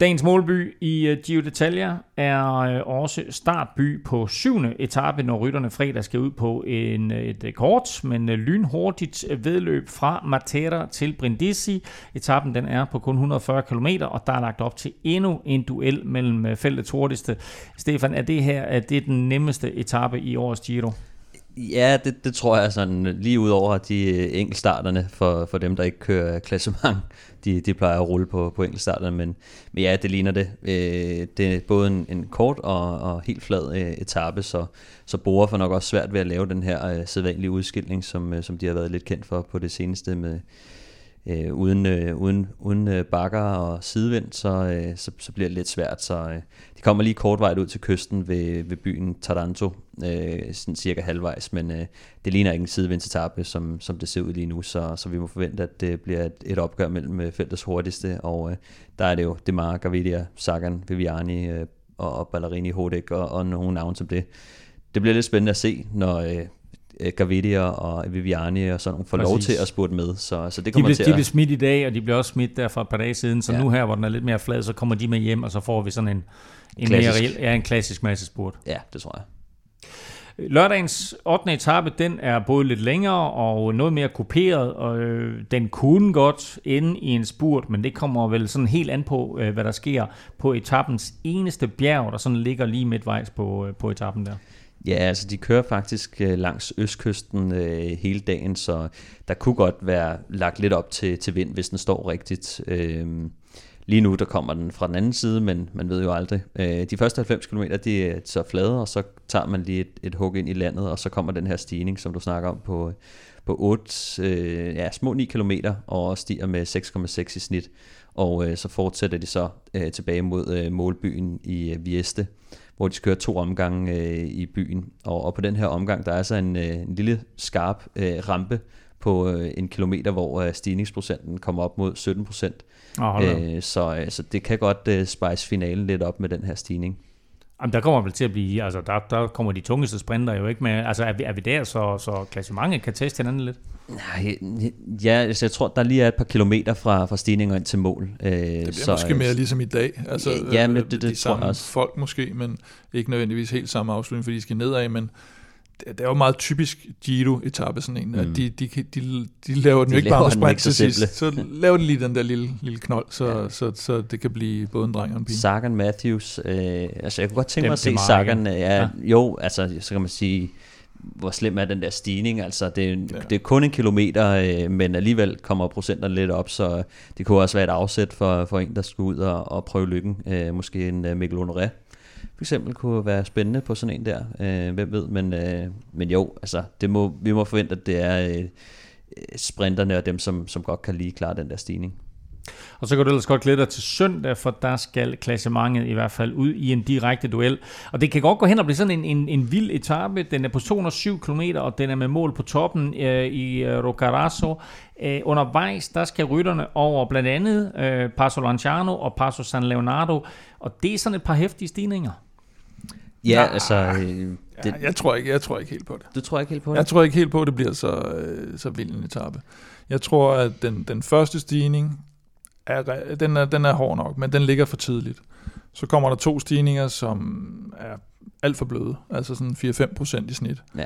Dagens målby i øh, Giro d'Italia er øh, også startby på syvende etape, når rytterne fredag skal ud på en, øh, et øh, kort, men lynhurtigt vedløb fra Matera til Brindisi. Etappen den er på kun 140 km, og der er lagt op til endnu en duel mellem feltets hurtigste. Stefan, er det her er det den nemmeste etape i årets Giro? Ja, det, det tror jeg sådan øh, lige ud over de øh, enkeltstarterne for, for dem, der ikke kører klassement. De, de plejer at rulle på, på enkeltstarterne, men, men ja, det ligner det. Øh, det er både en, en kort og, og helt flad øh, etape, så, så Bora får nok også svært ved at lave den her øh, sædvanlige udskilling, som, øh, som de har været lidt kendt for på det seneste med, øh, uden, øh, uden, uden øh, bakker og sidevind, så, øh, så, så bliver det lidt svært. Så øh, de kommer lige kort vej ud til kysten ved, ved byen Taranto, øh, sådan cirka halvvejs, men øh, det ligner ikke en sidevindetappe, som, som det ser ud lige nu, så, så vi må forvente, at det bliver et, et opgør mellem øh, feltets hurtigste, og øh, der er det jo Demar, Gavidia, Sagan, Viviani øh, og, og Ballerini, Hodek og, og nogle navne som det. Det bliver lidt spændende at se, når, Øh, Gavidia og Viviani og sådan nogle får Præcis. lov til at spurte med. Så, så det kommer de blev, til de blev smidt i dag, og de blev også smidt der for et par dage siden, så ja. nu her, hvor den er lidt mere flad, så kommer de med hjem, og så får vi sådan en, en, mere real, ja, en klassisk masse spurt. Ja, det tror jeg. Lørdagens 8. etape, den er både lidt længere og noget mere kuperet, og øh, den kunne godt ende i en spurt, men det kommer vel sådan helt an på, øh, hvad der sker på etapens eneste bjerg, der sådan ligger lige midtvejs på, øh, på etappen der. Ja, altså de kører faktisk øh, langs østkysten øh, hele dagen, så der kunne godt være lagt lidt op til, til vind, hvis den står rigtigt. Øh, lige nu der kommer den fra den anden side, men man ved jo aldrig. Øh, de første 90 km, de er så flade, og så tager man lige et, et hug ind i landet, og så kommer den her stigning, som du snakker om, på, på 8, øh, ja, små 9 km, og stiger med 6,6 i snit. Og øh, så fortsætter de så øh, tilbage mod øh, målbyen i øh, Vieste, hvor de kører to omgange øh, i byen. Og, og på den her omgang, der er så en, øh, en lille skarp øh, rampe på øh, en kilometer, hvor øh, stigningsprocenten kommer op mod 17 procent. Oh, øh, så, øh, så det kan godt øh, spice finalen lidt op med den her stigning. Jamen, der kommer vel til at blive, altså der, der kommer de tungeste sprinter jo ikke med, altså er vi, er vi der, så, så klassementet kan teste hinanden lidt? Nej, ja, altså jeg tror, der lige er et par kilometer fra, fra stigninger ind til mål. Øh, det bliver så, måske mere ligesom i dag. Altså, ja, men det, det, de det samme tror jeg også. folk måske, men ikke nødvendigvis helt samme afslutning, fordi de skal nedad, men det, er jo meget typisk Giro-etappe sådan en, mm. at de, de, de, de laver den De jo ikke laver bare med sprint til sidst, så laver de lige den der lille, lille knold, så, ja. så, så, så det kan blive både en dreng og en pige. Sagan Matthews, øh, altså jeg kunne godt tænke Dem mig at se. Sagan, ja, Ja. jo, altså så kan man sige, hvor slem er den der stigning, altså det, er, Ja. ja. det er kun en kilometer, øh, men alligevel kommer procenterne lidt op, så det kunne også være et afsæt for, for en, der skulle ud og, og prøve lykken, øh, måske en øh, Mikkel Honoré, for eksempel kunne være spændende på sådan en der, øh, hvem ved, men, øh, men jo, altså det må, vi må forvente, at det er øh, sprinterne og dem, som, som godt kan lige klare den der stigning. Og så kan du ellers godt glæde dig til søndag, for der skal klassementet i hvert fald ud i en direkte duel. Og det kan godt gå hen og blive sådan en, en, en vild etape. Den er på 207 km, og den er med mål på toppen øh, i øh, Roccaraso. Øh, undervejs, der skal rytterne over blandt andet øh, Passo Lanciano og Passo San Leonardo. Og det er sådan et par hæftige stigninger. Ja, Nej. altså, øh, det, Ja, jeg, tror ikke, jeg tror ikke helt på det. du tror ikke helt på det? Jeg tror ikke helt på, at det bliver så, øh, så vild en etape. Jeg tror, at den, den første stigning, er, den, er, den er hård nok, men den ligger for tidligt. Så kommer der to stigninger, som er alt for bløde, altså sådan 4-5 procent i snit. Ja.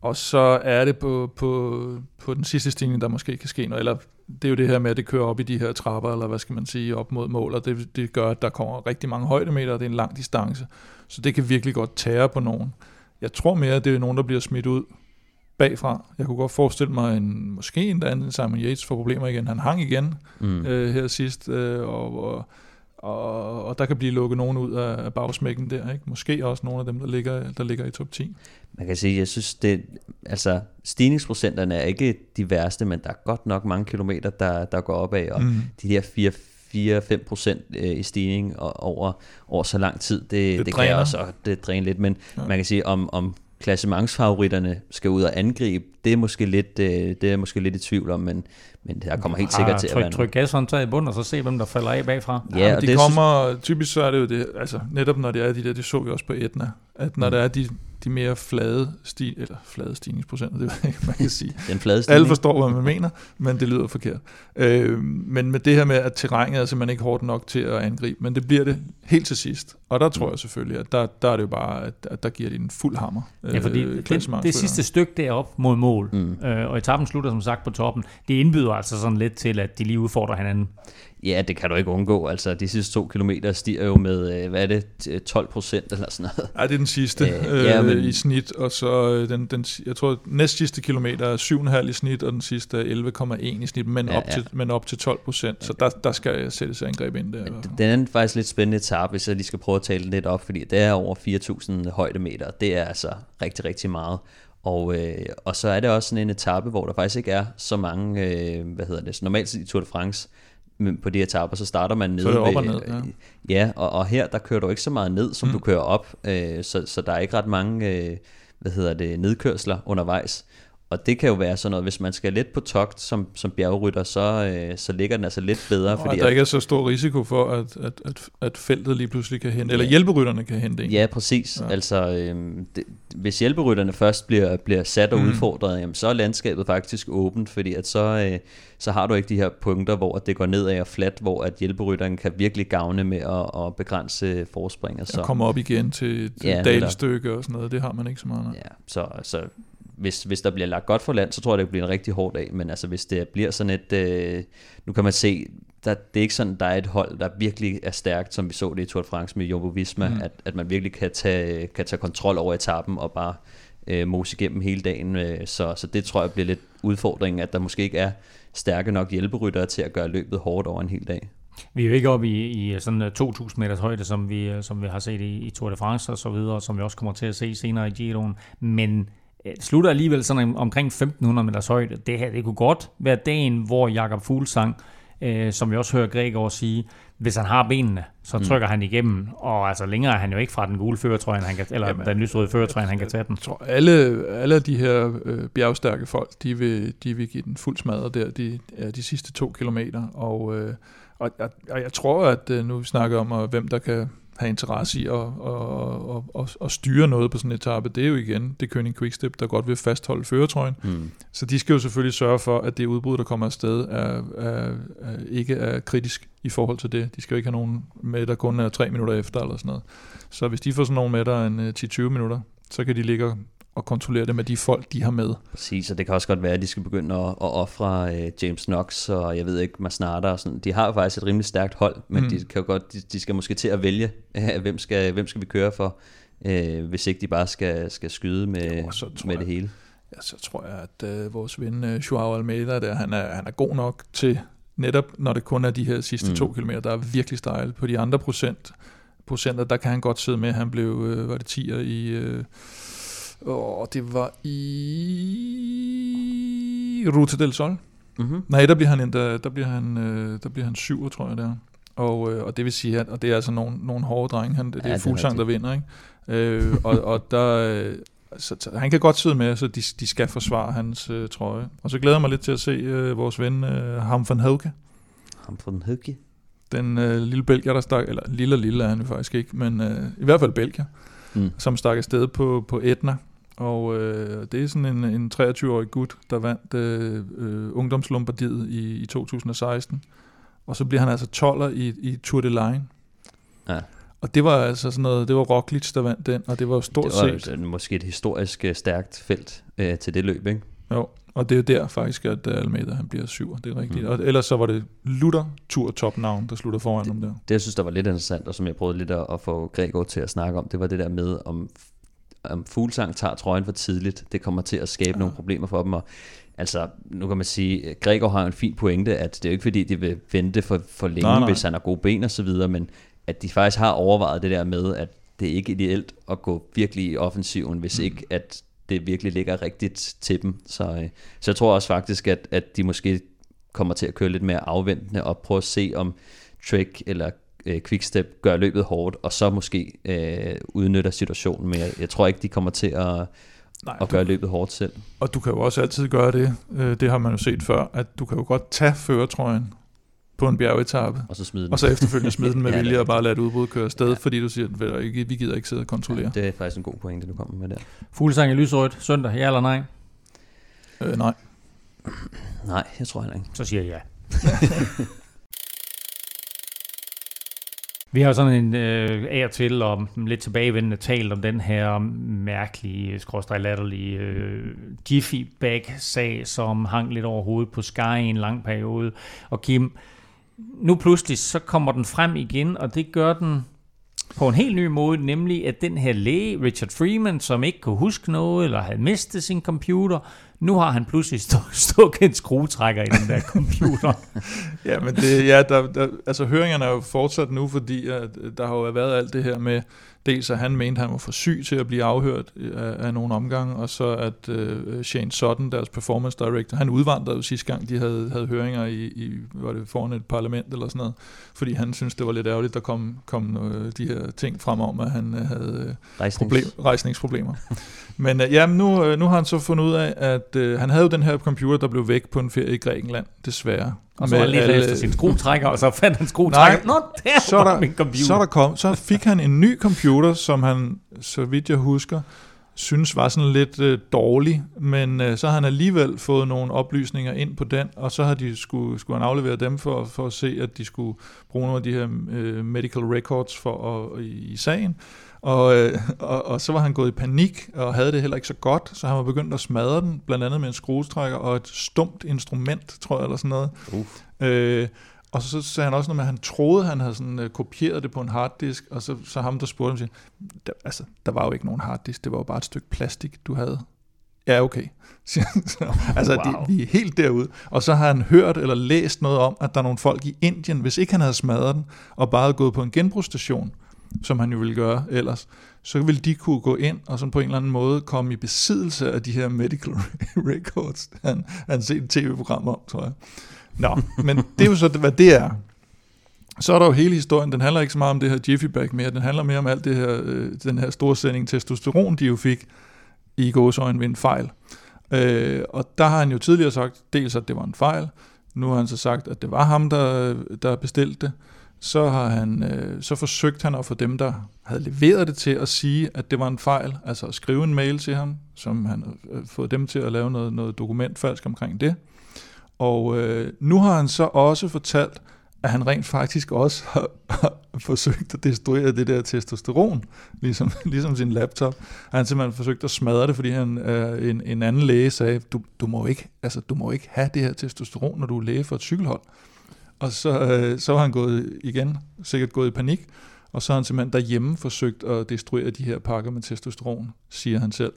Og så er det på, på, på den sidste stigning, der måske kan ske noget. Eller det er jo det her med, at det kører op i de her trapper, eller hvad skal man sige, op mod mål, og det, det gør, at der kommer rigtig mange højdemeter, og det er en lang distance. Så det kan virkelig godt tære på nogen. Jeg tror mere, at det er nogen, der bliver smidt ud bagfra. Jeg kunne godt forestille mig, en, måske en anden Simon Yates får problemer igen. Han hang igen Mm. øh, her sidst, øh, og, og, og, og der kan blive lukket nogen ud af, af bagsmækken der. Ikke? Måske også nogle af dem, der ligger, der ligger i top 10. Man kan sige, jeg synes, det, altså, stigningsprocenterne er ikke de værste, men der er godt nok mange kilometer, der, der går opad, og mm. de der 4-5 procent øh, i stigning og over, over så lang tid, det, det, det kan også og det dræner lidt, men Ja. man kan sige, om, om klassementsfavoritterne skal ud og angribe, det er måske lidt, øh, det er måske lidt i tvivl om, men, men der kommer helt sikkert til at være tryk gashåndtaget i bunden, og så se, hvem der falder af bagfra. Ja, Ja, de det kommer, typisk så er det jo det, altså netop når det er de der, det så vi også på Etna, at når Mm. der er de, de mere flade, sti, eller flade stigningsprocenter, det ved jeg ikke, man kan sige. den flade Alle stigning. forstår, hvad man mener, men det lyder forkert. Øh, men med det her med, at terrænet er simpelthen ikke hårdt nok til at angribe, men det bliver det helt til sidst. Og der tror jeg selvfølgelig, at der, der er det jo bare, at, at der giver de en fuld hammer. Ja, fordi øh, det, det sidste stykke derop mod mål, Mm. mm. øh, og etappen slutter som sagt på toppen, det indbyder altså sådan lidt til, at de lige udfordrer hinanden. Ja, det kan du ikke undgå. Altså, de sidste to kilometer stiger jo med, øh, hvad er det, 12 procent eller sådan noget. Ja, det er den sidste Øh, øh, ja, men- i snit, og så øh, den, den, jeg tror, næst sidste kilometer er 7,5 i snit, og den sidste er 11,1 i snit, men, Ja, op, ja. Til, men op til 12 procent, så der, der skal sættes angreb ind der. Den er faktisk lidt spændende etape, hvis jeg lige skal prøve at tale lidt op, fordi det er over 4.000 højdemeter. Det er altså rigtig, rigtig meget. Og, øh, og så er det også sådan en etape, hvor der faktisk ikke er så mange, øh, hvad hedder det, så normalt i Tour de France, på de etapper, så starter man nede Så er det op og ned, ja. ja og, og her, der kører du ikke så meget ned, som mm. du kører op, øh, så, så der er ikke ret mange, øh, hvad hedder det, nedkørsler undervejs. Og det kan jo være sådan noget, hvis man skal lidt på togt som, som bjergrytter, så, øh, så ligger den altså lidt bedre. Og fordi at der ikke er så stor risiko for, at, at, at, at feltet lige pludselig kan hente, eller Ja. hjælperytterne kan hente en. Ja, præcis. Ja. Altså, øhm, det, hvis hjælperytterne først bliver, bliver sat og Mm. udfordret, jamen, så er landskabet faktisk åbent, fordi at så, øh, så har du ikke de her punkter, hvor det går nedad og fladt, hvor at hjælperytteren kan virkelig gavne med at, at begrænse forspring. Og så, Og komme op igen til et Ja, dalstykke og sådan noget, det har man ikke så meget. af. Ja, så, så hvis, hvis der bliver lagt godt for land, så tror jeg, det bliver en rigtig hård dag. Men altså, hvis det bliver sådan et... Øh, nu kan man se, der, det er ikke sådan, der er et hold, der virkelig er stærkt, som vi så det i Tour de France med Jumbo Visma, Mm. at, at man virkelig kan tage, kan tage kontrol over etappen og bare øh, mose igennem hele dagen. Øh, så, så det tror jeg bliver lidt udfordringen, at der måske ikke er stærke nok hjælperyttere til at gøre løbet hårdt over en hel dag. Vi er jo ikke oppe i, i sådan 2.000 meters højde, som vi, som vi har set i, i Tour de France og så videre, som vi også kommer til at se senere i Giroen. Men slutter alligevel sådan omkring 1.500 meters højde. Det her, det kunne godt være dagen, hvor Jakob Fuglsang, øh, som vi også hører Gregor sige, hvis han har benene, så mm. trykker mm. han igennem, og altså længere er han jo ikke fra den gule føretrøje, han kan, eller Jamen, den lysrøde føretrøje, han kan tage den. Jeg tror, alle, alle de her øh, bjergstærke folk, de vil, de vil give den fuld smadret der de, ja, de sidste to kilometer, og, øh, og, og, og jeg tror, at øh, nu vi snakker om, at hvem der kan have interesse i at, at, at, at, at styre noget på sådan en etape, det er jo igen det König Quickstep, der godt vil fastholde føretrøjen. Mm. Så de skal jo selvfølgelig sørge for, at det udbrud, der kommer afsted, er, er, er, ikke er kritisk i forhold til det. De skal jo ikke have nogen med, der kun er tre minutter efter eller sådan noget. Så hvis de får sådan nogen med, der en 10-20 minutter, så kan de ligge og kontrollere det med de folk, de har med. Præcis, og det kan også godt være, at de skal begynde at, at ofre uh, James Knox og jeg ved ikke, Masnada og sådan. De har jo faktisk et rimelig stærkt hold, men mm. de, kan jo godt, de, de skal måske til at vælge, hvem, skal, hvem skal vi køre for, uh, hvis ikke de bare skal, skal skyde med, jo, så med jeg, det hele. Ja, så tror jeg, at uh, vores ven uh, Joao Almeida, der, han, er, han er god nok til, netop når det kun er de her sidste mm. to kilometer, der er virkelig stejle. På de andre procent, procenter, der kan han godt sidde med. Han blev, uh, var det 10'er i... Uh, og det var i Ruta del Sol. Mm-hmm. Nej, der bliver han, der, der bliver han, øh, der bliver han syv, tror jeg, der. Og, øh, og det vil sige, at og det er altså nogle, nogle hårde drenge. Han, det, ja, er Fuglsang, der vinder, ikke? Øh, og, og der, øh, så, så, han kan godt sidde med, så de, de skal forsvare hans øh, trøje. Og så glæder jeg mig lidt til at se øh, vores ven øh, Ham van Heuke. Ham van Heuke? Den øh, lille belgier, der stak, eller lille og lille er han jo faktisk ikke, men øh, i hvert fald belgier, mm. som stak afsted på, på Etna og øh, det er sådan en, en 23-årig gut, der vandt øh, øh, ungdomslombardiet i, i 2016. Og så bliver han altså 12'er i, i Tour de Line. Ja. Og det var altså sådan noget, det var Roglic, der vandt den, og det var stort set... Det var set. måske et historisk øh, stærkt felt øh, til det løb, ikke? Jo, og det er der faktisk, at øh, Almeida han bliver syv, det er rigtigt. Mm. Og ellers så var det Luther Tour topnavn, der slutter foran det, dem der. Det, jeg synes, der var lidt interessant, og som jeg prøvede lidt at, at få Gregor til at snakke om, det var det der med, om om Fuglsang tager trøjen for tidligt, det kommer til at skabe ja. nogle problemer for dem, og altså, nu kan man sige, Gregor har en fin pointe, at det er jo ikke fordi, de vil vente for, for længe, nej, nej. hvis han har gode ben og så videre, men at de faktisk har overvejet det der med, at det er ikke ideelt at gå virkelig i offensiven, hvis mm. ikke at det virkelig ligger rigtigt til dem. Så, øh, så jeg tror også faktisk, at, at de måske kommer til at køre lidt mere afventende og prøve at se om Trek eller øh, Quickstep gør løbet hårdt, og så måske øh, udnytter situationen, men jeg, jeg tror ikke, de kommer til at, Nej, at gøre du, løbet hårdt selv. Og du kan jo også altid gøre det, øh, det har man jo set før, at du kan jo godt tage føretrøjen på en bjergetappe, og så, smide den. og så efterfølgende smide den med ja, vilje og bare lade et udbrud køre afsted, ja. fordi du siger, at vi, vi gider ikke sidde og kontrollere. Ja, det er faktisk en god pointe, du kommer med der. Fuglsang i lysrødt søndag, ja eller nej? Øh, nej. Nej, jeg tror heller ikke. Så siger jeg ja. Vi har sådan en øh, af og til, og lidt tilbagevendende talt om den her mærkelige, øh, skråstrej latterlige øh, Jiffy Bag-sag, som hang lidt over hovedet på Sky i en lang periode. Og Kim, nu pludselig så kommer den frem igen, og det gør den på en helt ny måde, nemlig at den her læge, Richard Freeman, som ikke kunne huske noget, eller havde mistet sin computer, nu har han pludselig stukket en skruetrækker i den der computer. ja, men det, ja, der, der, altså høringerne er jo fortsat nu, fordi at øh, der har jo været alt det her med, dels at han mente, at han var for syg til at blive afhørt af, af nogle omgange, og så at uh, Shane Sutton, deres performance director, han udvandrede jo sidste gang, de havde, havde høringer i, i, var det foran et parlament eller sådan noget, fordi han synes det var lidt ærgerligt, der kom, kom uh, de her ting frem om, at han uh, havde uh, problem, rejsningsproblemer. Men uh, ja, nu, uh, nu har han så fundet ud af, at uh, han havde jo den her computer, der blev væk på en ferie i Grækenland, desværre. Og så han lige alle... efter sin skruetrækker, og så fandt han skruetrækker. Nå, der så var der, min computer. Så, der kom, så fik han en ny computer, som han, så vidt jeg husker, synes var sådan lidt øh, dårlig, men øh, så har han alligevel fået nogle oplysninger ind på den, og så har de skulle, skulle han aflevere dem for, for at se, at de skulle bruge nogle af de her øh, medical records for at, i, i sagen. Og, øh, og, og så var han gået i panik og havde det heller ikke så godt, så han var begyndt at smadre den, blandt andet med en skruestrækker og et stumt instrument, tror jeg, eller sådan noget. Uh. Øh, og så sagde han også noget med, at han troede, han havde sådan, uh, kopieret det på en harddisk, og så, så ham, der spurgte ham, siger, der, altså, der var jo ikke nogen harddisk, det var jo bare et stykke plastik, du havde Ja, okay. altså, wow. de, de er helt derude. Og så har han hørt eller læst noget om, at der er nogle folk i Indien, hvis ikke han havde smadret den, og bare gået på en genbrugsstation, som han jo ville gøre ellers, så ville de kunne gå ind og sådan på en eller anden måde komme i besiddelse af de her medical records. Han, han set et tv-program om, tror jeg. Nå, men det er jo så, hvad det er. Så er der jo hele historien, den handler ikke så meget om det her Jiffy Bag mere, den handler mere om alt det her, øh, den her store sending testosteron, de jo fik i gåsøjne ved en fejl. Øh, og der har han jo tidligere sagt, dels at det var en fejl, nu har han så sagt, at det var ham, der, der bestilte det, så har han øh, så forsøgte han at få dem, der havde leveret det til at sige, at det var en fejl, altså at skrive en mail til ham, som han havde øh, fået dem til at lave noget, noget dokument falsk omkring det. Og øh, nu har han så også fortalt, at han rent faktisk også har, har forsøgt at destruere det der testosteron, ligesom, ligesom sin laptop. Han har simpelthen forsøgt at smadre det, fordi han, øh, en, en anden læge sagde, du, du, må ikke, altså, du må ikke have det her testosteron, når du er læge for et cykelhold. Og så, øh, så var han gået igen, sikkert gået i panik, og så har han simpelthen derhjemme forsøgt at destruere de her pakker med testosteron, siger han selv.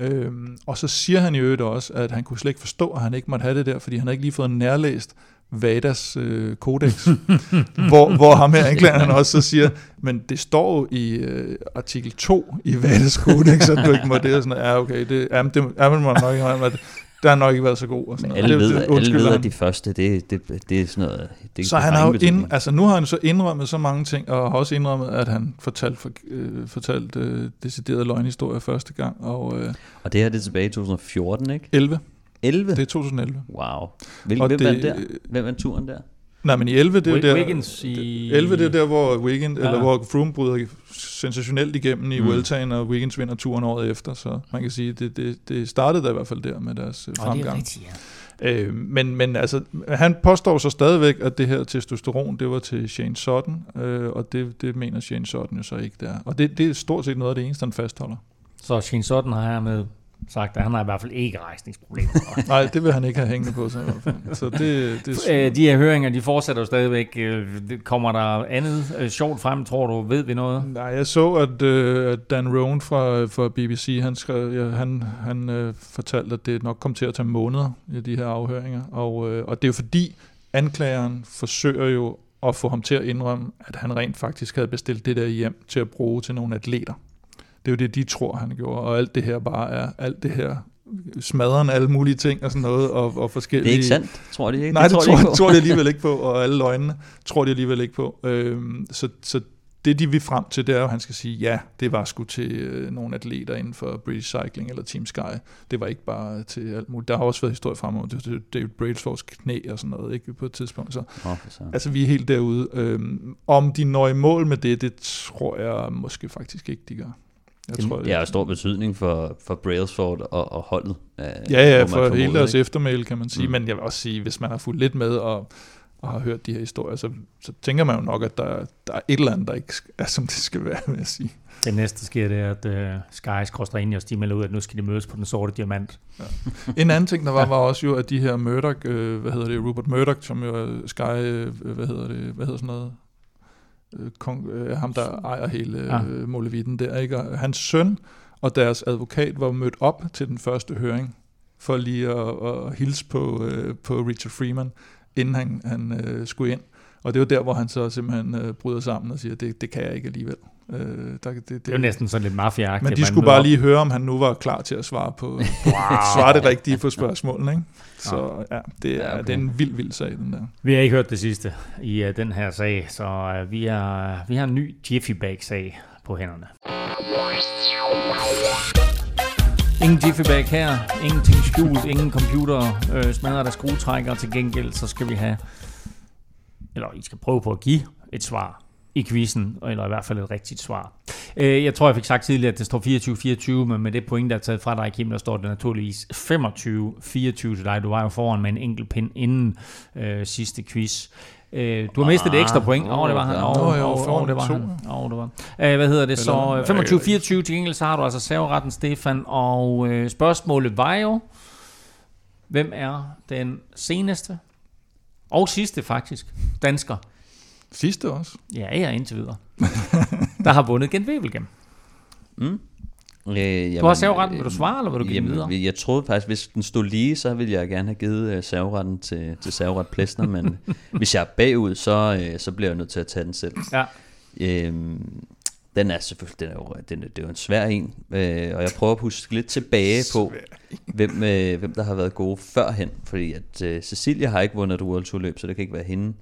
Øhm, og så siger han i øvrigt også, at han kunne slet ikke forstå, at han ikke måtte have det der, fordi han ikke lige fået nærlæst Vadas øh, kodex, hvor, hvor ham her anklageren han også så siger, men det står jo i øh, artikel 2 i Vadas kodex, at du ikke må det, og sådan, ja okay, det, ja, det er man nok ikke, at der har nok ikke været så god. Og sådan alle, noget. ved, det, det, alle ved, at de første, det, det, det er sådan noget... Det så han har jo ind, altså nu har han så indrømmet så mange ting, og har også indrømmet, at han fortalt, for, øh, fortalt øh, deciderede løgnhistorier første gang. Og, øh, og det her det er tilbage i 2014, ikke? 11. 11? Det er 2011. Wow. Hvem, hvem vandt der? Hvem vandt turen der? Nej, men i 11, det er der... Wiggins i... 11, det er der, hvor Wiggins, ja. eller hvor Froome bryder sensationelt igennem i mm. Vueltaen, og Wiggins vinder turen året efter, så man kan sige, det, det, det startede da i hvert fald der med deres oh, fremgang. Det er rigtigt, ja. Øh, men, men altså, han påstår så stadigvæk, at det her testosteron, det var til Shane Sutton, øh, og det, det mener Shane Sutton jo så ikke der. Og det, det er stort set noget af det eneste, han fastholder. Så Shane Sutton har her med sagt, at han har i hvert fald ikke rejsningsproblemer. Nej, det vil han ikke have hængende på sig i hvert fald. Så det, det øh, de her høringer, de fortsætter jo stadigvæk. Øh, kommer der andet øh, sjovt frem, tror du? Ved vi noget? Nej, jeg så, at, at Dan Rohn fra, fra BBC, han, skrev, ja, han, han uh, fortalte, at det nok kom til at tage måneder i de her afhøringer. Og, uh, og det er jo fordi, anklageren forsøger jo at få ham til at indrømme, at han rent faktisk havde bestilt det der hjem til at bruge til nogle atleter. Det er jo det, de tror, han gjorde, og alt det her bare er, alt det her smadren alle mulige ting og sådan noget, og, og forskellige... Det er ikke sandt, tror de ikke? Nej, det, det tror, de, ikke tror de alligevel ikke på, og alle løgnene tror de alligevel ikke på. Øhm, så, så det, de vil frem til, det er jo, at han skal sige, ja, det var sgu til øh, nogle atleter inden for British Cycling eller Team Sky. Det var ikke bare til alt muligt. Der har også været historie frem om David Brailsfords knæ og sådan noget, ikke på et tidspunkt. Så, oh, så. Altså, vi er helt derude. Øhm, om de når i mål med det, det tror jeg måske faktisk ikke, de gør. Jeg det, tror, det har stor betydning for, for Brailsford og, og holdet. Ja, ja, for hele deres eftermæl, kan man sige. Mm. Men jeg vil også sige, hvis man har fulgt lidt med og, og har hørt de her historier, så, så tænker man jo nok, at der, der er et eller andet, der ikke er, som det skal være, vil jeg sige. Det næste, der sker, det er, at uh, Sky skrosser ind i os, de melder ud, at nu skal de mødes på den sorte diamant. Ja. En anden ting, der var, var også jo, at de her Murdoch, øh, hvad hedder det, Rupert Murdoch, som jo er Sky, øh, hvad hedder det, hvad hedder sådan noget, øh, kong, øh, ham der ejer hele ja. øh, Molevitten der, ikke? Og hans søn og deres advokat var mødt op til den første høring, for lige at, at hilse på, øh, på Richard Freeman, inden han, han øh, skulle ind. Og det var der, hvor han så simpelthen øh, bryder sammen og siger, det, det kan jeg ikke alligevel. Øh, der, det, det, det er jo næsten sådan lidt mafia Men de skulle bare op. lige høre, om han nu var klar til at svare på wow. svare det rigtige på spørgsmålene. Ikke? Så ja, det er, ja, okay. det er en vild, vild sag, den der. Vi har ikke hørt det sidste i uh, den her sag, så uh, vi, har, vi har en ny Jiffy Bag-sag på hænderne. Ingen Jiffy Bag her, ingenting skjult, ingen computer øh, smadrer der skruetrækker. Til gengæld så skal vi have, eller I skal prøve på at give et svar i quizzen, eller i hvert fald et rigtigt svar. Øh, jeg tror, jeg fik sagt tidligere, at det står 24-24, men med det point, der er taget fra dig, Kim, der står det naturligvis 25-24 til dig. Du var jo foran med en enkelt pind inden øh, sidste quiz. Øh, du har mistet et ekstra point. Åh, oh, det var han. Åh, oh, oh, oh, det var han. Oh, det var. Øh, hvad hedder det så? 25-24 til gengæld, så har du altså serveretten, Stefan. Og øh, spørgsmålet var jo, hvem er den seneste og sidste faktisk dansker, Sidste også? Ja, ja, indtil videre. der har vundet Gent Wevelgem. Mm. Øh, jamen, Du har serveretten, vil du svare, eller vil du give den videre? jamen, Jeg troede faktisk, hvis den stod lige, så ville jeg gerne have givet øh, serveretten til, til serveret Plesner, men hvis jeg er bagud, så, øh, så bliver jeg nødt til at tage den selv. Ja. Øhm, den er selvfølgelig, den er jo, den, er- det er jo en svær en, øh, og jeg prøver at huske lidt tilbage på, hvem, øh, hvem der har været gode førhen, fordi at øh, Cecilia har ikke vundet et World Tour løb, så det kan ikke være hende.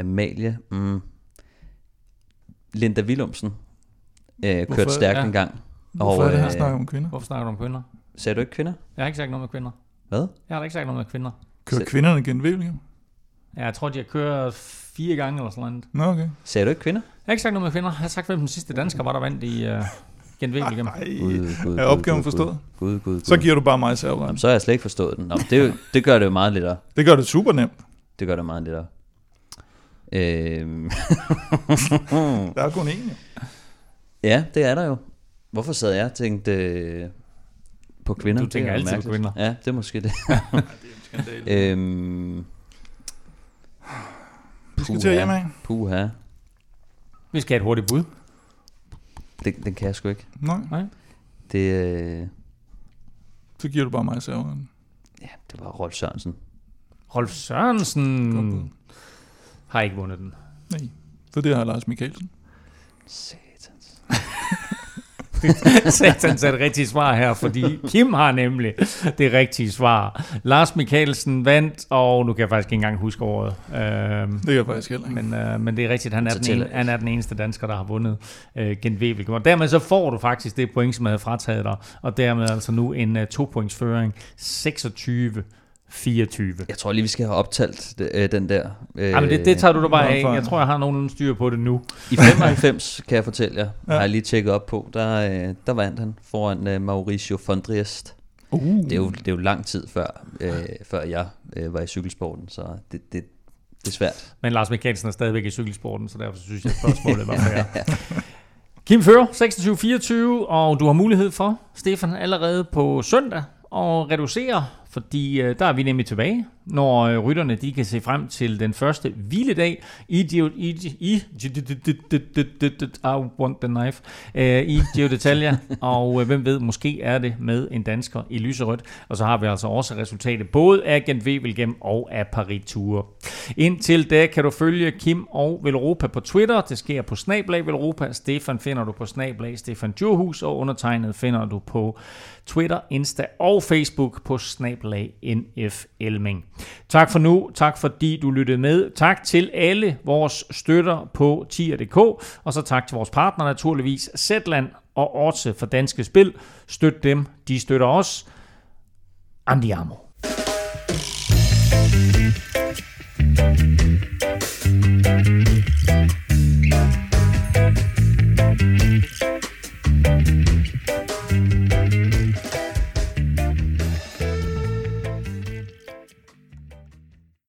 Amalie, mm, Linda Willumsen øh, Hvorfor- kørte stærkt ja. en gang. Hvorfor er det, han øh, snakker om kvinder? Hvorfor snakker du om kvinder? Sagde du ikke kvinder? Jeg har ikke sagt noget med kvinder. Hvad? Jeg har da ikke sagt noget med kvinder. Kører Se- kvinderne gennem Wevelgem? Ja, jeg tror, de har kørt fire gange eller sådan noget. Nå, okay. Sagde du ikke kvinder? Jeg har ikke sagt noget med kvinder. Jeg har sagt, hvem den sidste dansker var, der vandt i uh, genvæg igennem. Ej, Gud, gud, er opgaven gud, forstået? Gud, gud, gud. Så giver du bare mig serveretten. Jamen, så har jeg slet ikke forstået den. Nå, det, det gør det jo meget lettere. Det gør det super nemt. Det gør det meget lettere. Øhm, Der er kun én. jo. ja, det er der jo. Hvorfor sad jeg og tænkte øh, på kvinder? Du tænker Det er altid på kvinder. Ja, det er måske det. øhm, Vi skal til hjem af. Puha. Vi skal have et hurtigt bud. Det, den kan jeg sgu ikke. Nej, Det, øh, så giver du bare mig serveretten. ja, det var Rolf Sørensen. Rolf Godt Sørensen bud. Har ikke vundet den. Nej, for det har Lars Mikkelsen. Satans. Satans er det rigtige svar her, fordi Kim har nemlig det rigtige svar. Lars Mikkelsen vandt, og nu kan jeg faktisk ikke engang huske året. Øhm, Det kan jeg faktisk heller ikke. men, øh, men det er rigtigt, han er, den, en, han er den eneste dansker, der har vundet øh, Gent. Og dermed så får du faktisk det point, som jeg havde frataget dig, og dermed altså nu en uh, to-pointsføring 26 24. Jeg tror lige, vi skal have optalt øh, den der. Øh, Ja, men det, det tager du da bare af. Jeg tror, jeg har nogenlunde styr på det nu. I 95, kan jeg fortælle jer, Ja. har jeg lige tjekket op på, der, øh, der vandt han foran øh, Mauricio von Driest. Uh. Det er jo, det er jo lang tid før, øh, før jeg øh, var i cykelsporten, så det, det, det er svært. Men Lars Mikkelsen er stadigvæk i cykelsporten, så derfor synes jeg, at spørgsmålet var fair. Kim fører 26-24, og du har mulighed for, Stefan, allerede på søndag at reducere, fordi øh, der er vi nemlig tilbage, når øh, rytterne de kan se frem til den første hviledag i Gio, i, i, I want the knife, øh, i Gio og øh, hvem ved, måske er det med en dansker i lyserødt, og så har vi altså også resultatet både af Gent Wevelgem og af Paris Tour. Indtil da kan du følge Kim og Velropa på Twitter. Det sker på Snablag Velropa. Stefan finder du på Snablag Stefan Djurhus, og undertegnet finder du på Twitter, Insta og Facebook på Snablag NF Elming. Tak for nu. Tak fordi du lyttede med. Tak til alle vores støtter på tier.dk, og så tak til vores partner naturligvis, Zetland og Orte for Danske Spil. Støt dem, de støtter os. Andiamo.